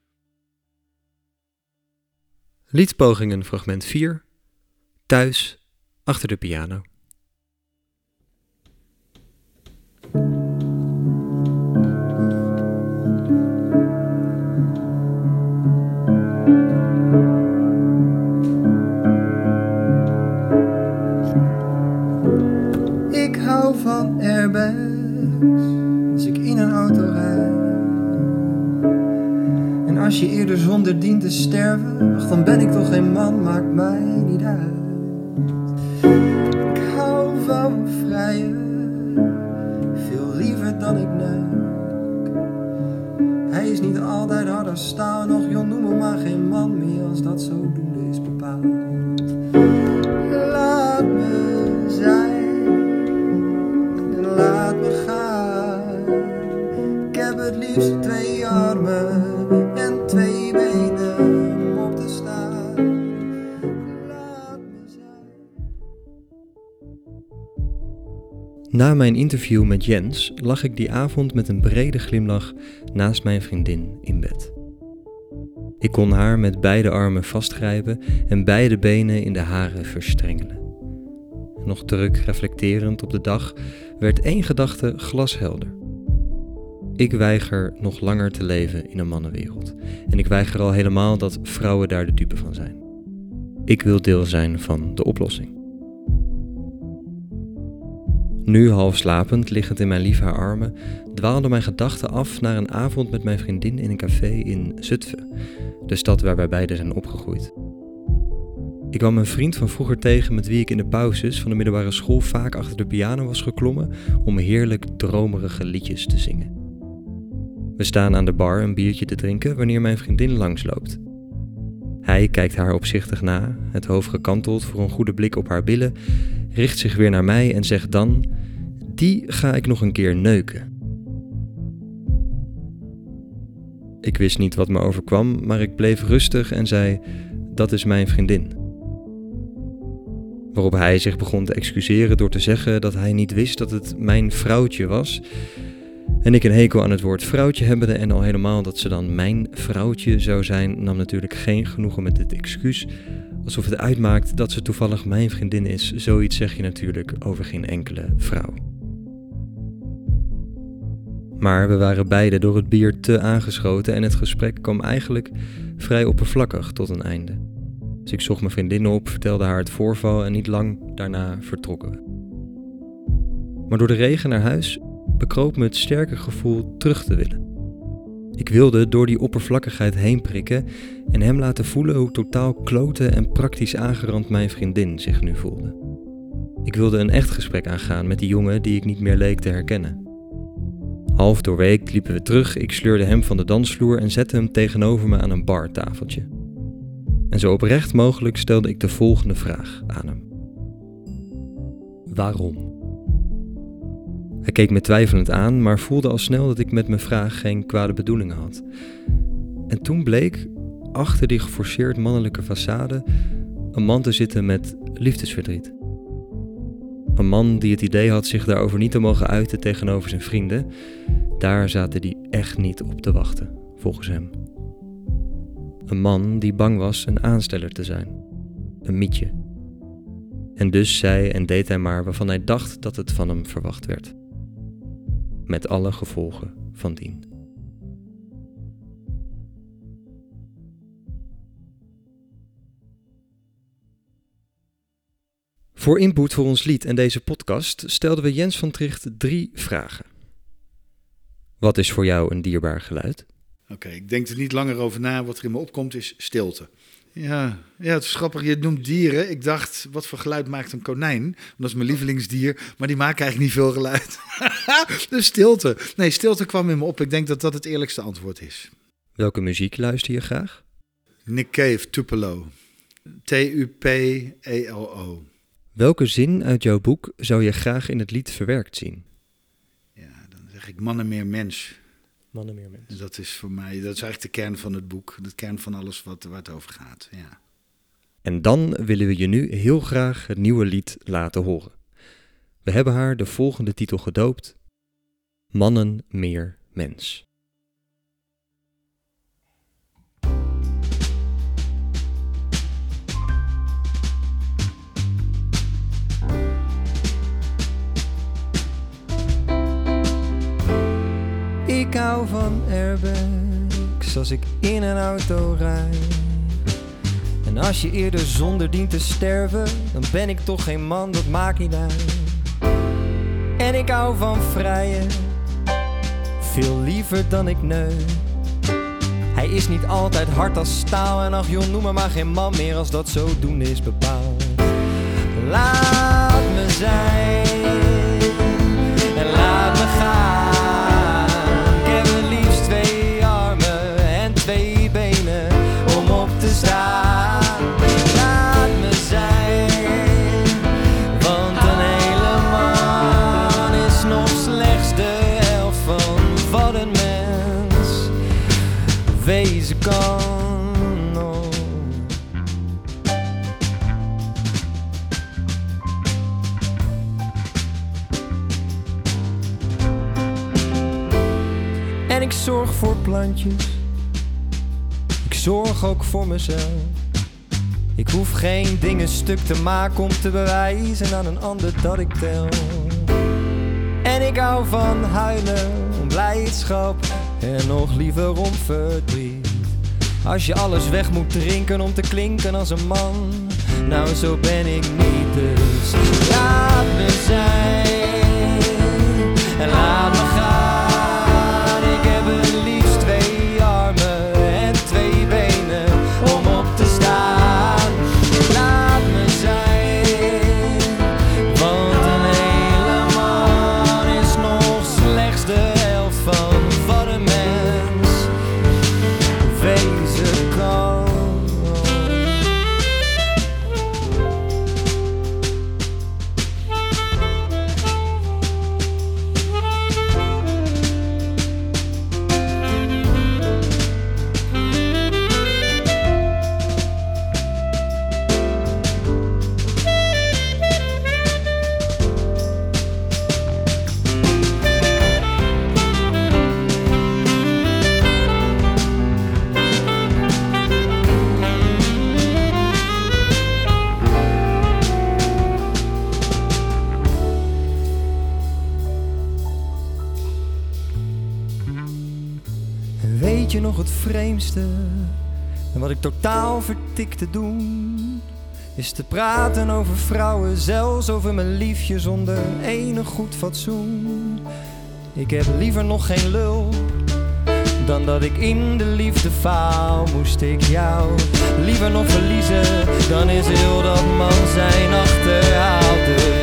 Liedpogingen fragment 4. Thuis, achter de piano. Ik hou van airbags als ik in een auto rijd. En als je eerder zonder dient te sterven, ach, dan ben ik toch geen man, maakt mij niet uit. Niet altijd hard als staal, nog joh, noem me maar geen man meer als dat zodoende is bepaald. Na mijn interview met Jens lag ik die avond met een brede glimlach naast mijn vriendin in bed. Ik kon haar met beide armen vastgrijpen en beide benen in de haren verstrengelen. Nog druk reflecterend op de dag werd één gedachte glashelder. Ik weiger nog langer te leven in een mannenwereld. En ik weiger al helemaal dat vrouwen daar de dupe van zijn. Ik wil deel zijn van de oplossing. Nu half slapend, liggend in mijn lief haar armen, dwaalden mijn gedachten af naar een avond met mijn vriendin in een café in Zutphen, de stad waar wij beiden zijn opgegroeid. Ik kwam een vriend van vroeger tegen met wie ik in de pauzes van de middelbare school vaak achter de piano was geklommen om heerlijk dromerige liedjes te zingen. We staan aan de bar een biertje te drinken wanneer mijn vriendin langsloopt. Hij kijkt haar opzichtig na, het hoofd gekanteld voor een goede blik op haar billen, richt zich weer naar mij en zegt dan: Die ga ik nog een keer neuken. Ik wist niet wat me overkwam, maar ik bleef rustig en zei: Dat is mijn vriendin. Waarop hij zich begon te excuseren door te zeggen dat hij niet wist dat het mijn vrouwtje was. En ik een hekel aan het woord vrouwtje hebbende en al helemaal dat ze dan mijn vrouwtje zou zijn, nam natuurlijk geen genoegen met dit excuus. Alsof het uitmaakt dat ze toevallig mijn vriendin is. Zoiets zeg je natuurlijk over geen enkele vrouw. Maar we waren beide door het bier te aangeschoten en het gesprek kwam eigenlijk vrij oppervlakkig tot een einde. Dus ik zocht mijn vriendin op, vertelde haar het voorval en niet lang daarna vertrokken we. Maar door de regen naar huis bekroop me het sterke gevoel terug te willen. Ik wilde door die oppervlakkigheid heen prikken en hem laten voelen hoe totaal kloten en praktisch aangerand mijn vriendin zich nu voelde. Ik wilde een echt gesprek aangaan met die jongen die ik niet meer leek te herkennen. Half doorweek liepen we terug, ik sleurde hem van de dansvloer en zette hem tegenover me aan een bartafeltje. En zo oprecht mogelijk stelde ik de volgende vraag aan hem: Waarom? Hij keek me twijfelend aan, maar voelde al snel dat ik met mijn vraag geen kwade bedoelingen had. En toen bleek, achter die geforceerd mannelijke façade, een man te zitten met liefdesverdriet. Een man die het idee had zich daarover niet te mogen uiten tegenover zijn vrienden. Daar zaten die echt niet op te wachten, volgens hem. Een man die bang was een aansteller te zijn. Een mietje. En dus zei en deed hij maar waarvan hij dacht dat het van hem verwacht werd. Met alle gevolgen van dien. Voor input voor ons lied en deze podcast stelden we Jens van Tricht drie vragen. Wat is voor jou een dierbaar geluid? Oké, ik denk er niet langer over na. Wat er in me opkomt is stilte. Ja, ja, het is grappig. Je noemt dieren. Ik dacht, wat voor geluid maakt een konijn? Want dat is mijn lievelingsdier. Maar die maken eigenlijk niet veel geluid. dus stilte. Nee, stilte kwam in me op. Ik denk dat dat het eerlijkste antwoord is. Welke muziek luister je graag? Nick Cave, Tupelo. T-U-P-E-L-O. Welke zin uit jouw boek zou je graag in het lied verwerkt zien? Ja, dan zeg ik mannen meer mens. Mannen meer mensen. Dat is voor mij, dat is eigenlijk de kern van het boek. De kern van alles wat, waar het over gaat. Ja. En dan willen we je nu heel graag het nieuwe lied laten horen. We hebben haar de volgende titel gedoopt: Mannen meer mens. Ik hou van airbags als ik in een auto rijd. En als je eerder zonder dient te sterven, dan ben ik toch geen man, dat maakt niet uit. En ik hou van vrijen, veel liever dan ik neuk. Hij is niet altijd hard als staal en ach joh, noem me maar geen man meer als dat zodoende is bepaald. Laat me zijn zorg voor plantjes. Ik zorg ook voor mezelf. Ik hoef geen dingen stuk te maken om te bewijzen aan een ander dat ik tel. En ik hou van huilen om blijdschap en nog liever om verdriet. Als je alles weg moet drinken om te klinken als een man, nou zo ben ik niet. Dus laat me zijn totaal vertik te doen Is te praten over vrouwen Zelfs over mijn liefje zonder enig goed fatsoen Ik heb liever nog geen lul dan dat ik in de liefde faal, moest ik jou liever nog verliezen. Dan is heel dat man zijn achterhaald.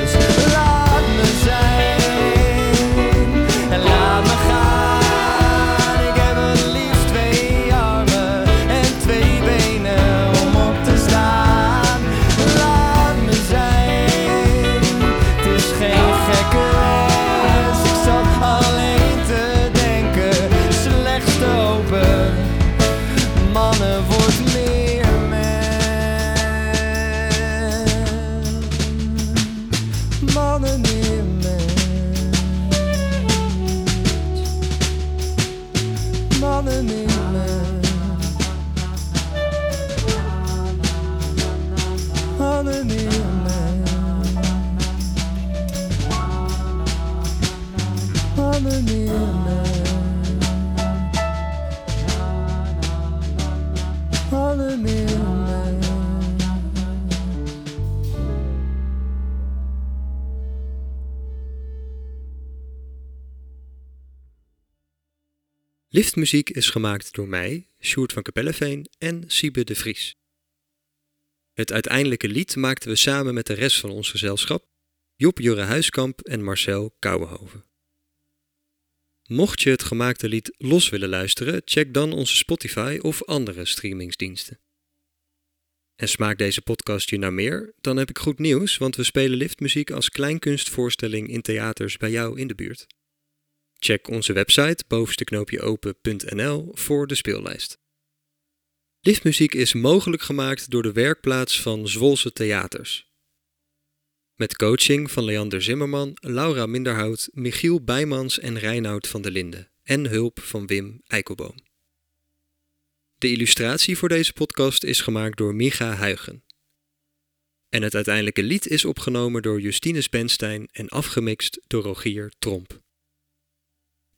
Liftmuziek is gemaakt door mij, Sjoerd van Kapelleveen en Siebe de Vries. Het uiteindelijke lied maakten we samen met de rest van ons gezelschap, Job Jurre Huiskamp en Marcel Kouwenhoven. Mocht je het gemaakte lied los willen luisteren, check dan onze Spotify of andere streamingsdiensten. En smaakt deze podcast je naar meer? Dan heb ik goed nieuws, want we spelen liftmuziek als kleinkunstvoorstelling in theaters bij jou in de buurt. Check onze website bovenste-open.nl voor de speellijst. Liftmuziek is mogelijk gemaakt door de werkplaats van Zwolse Theaters. Met coaching van Leander Zimmerman, Laura Minderhout, Michiel Bijmans en Reinoud van der Linden en hulp van Wim Eikelboom. De illustratie voor deze podcast is gemaakt door Micha Huigen. En het uiteindelijke lied is opgenomen door Justine Spenstein en afgemixt door Rogier Tromp.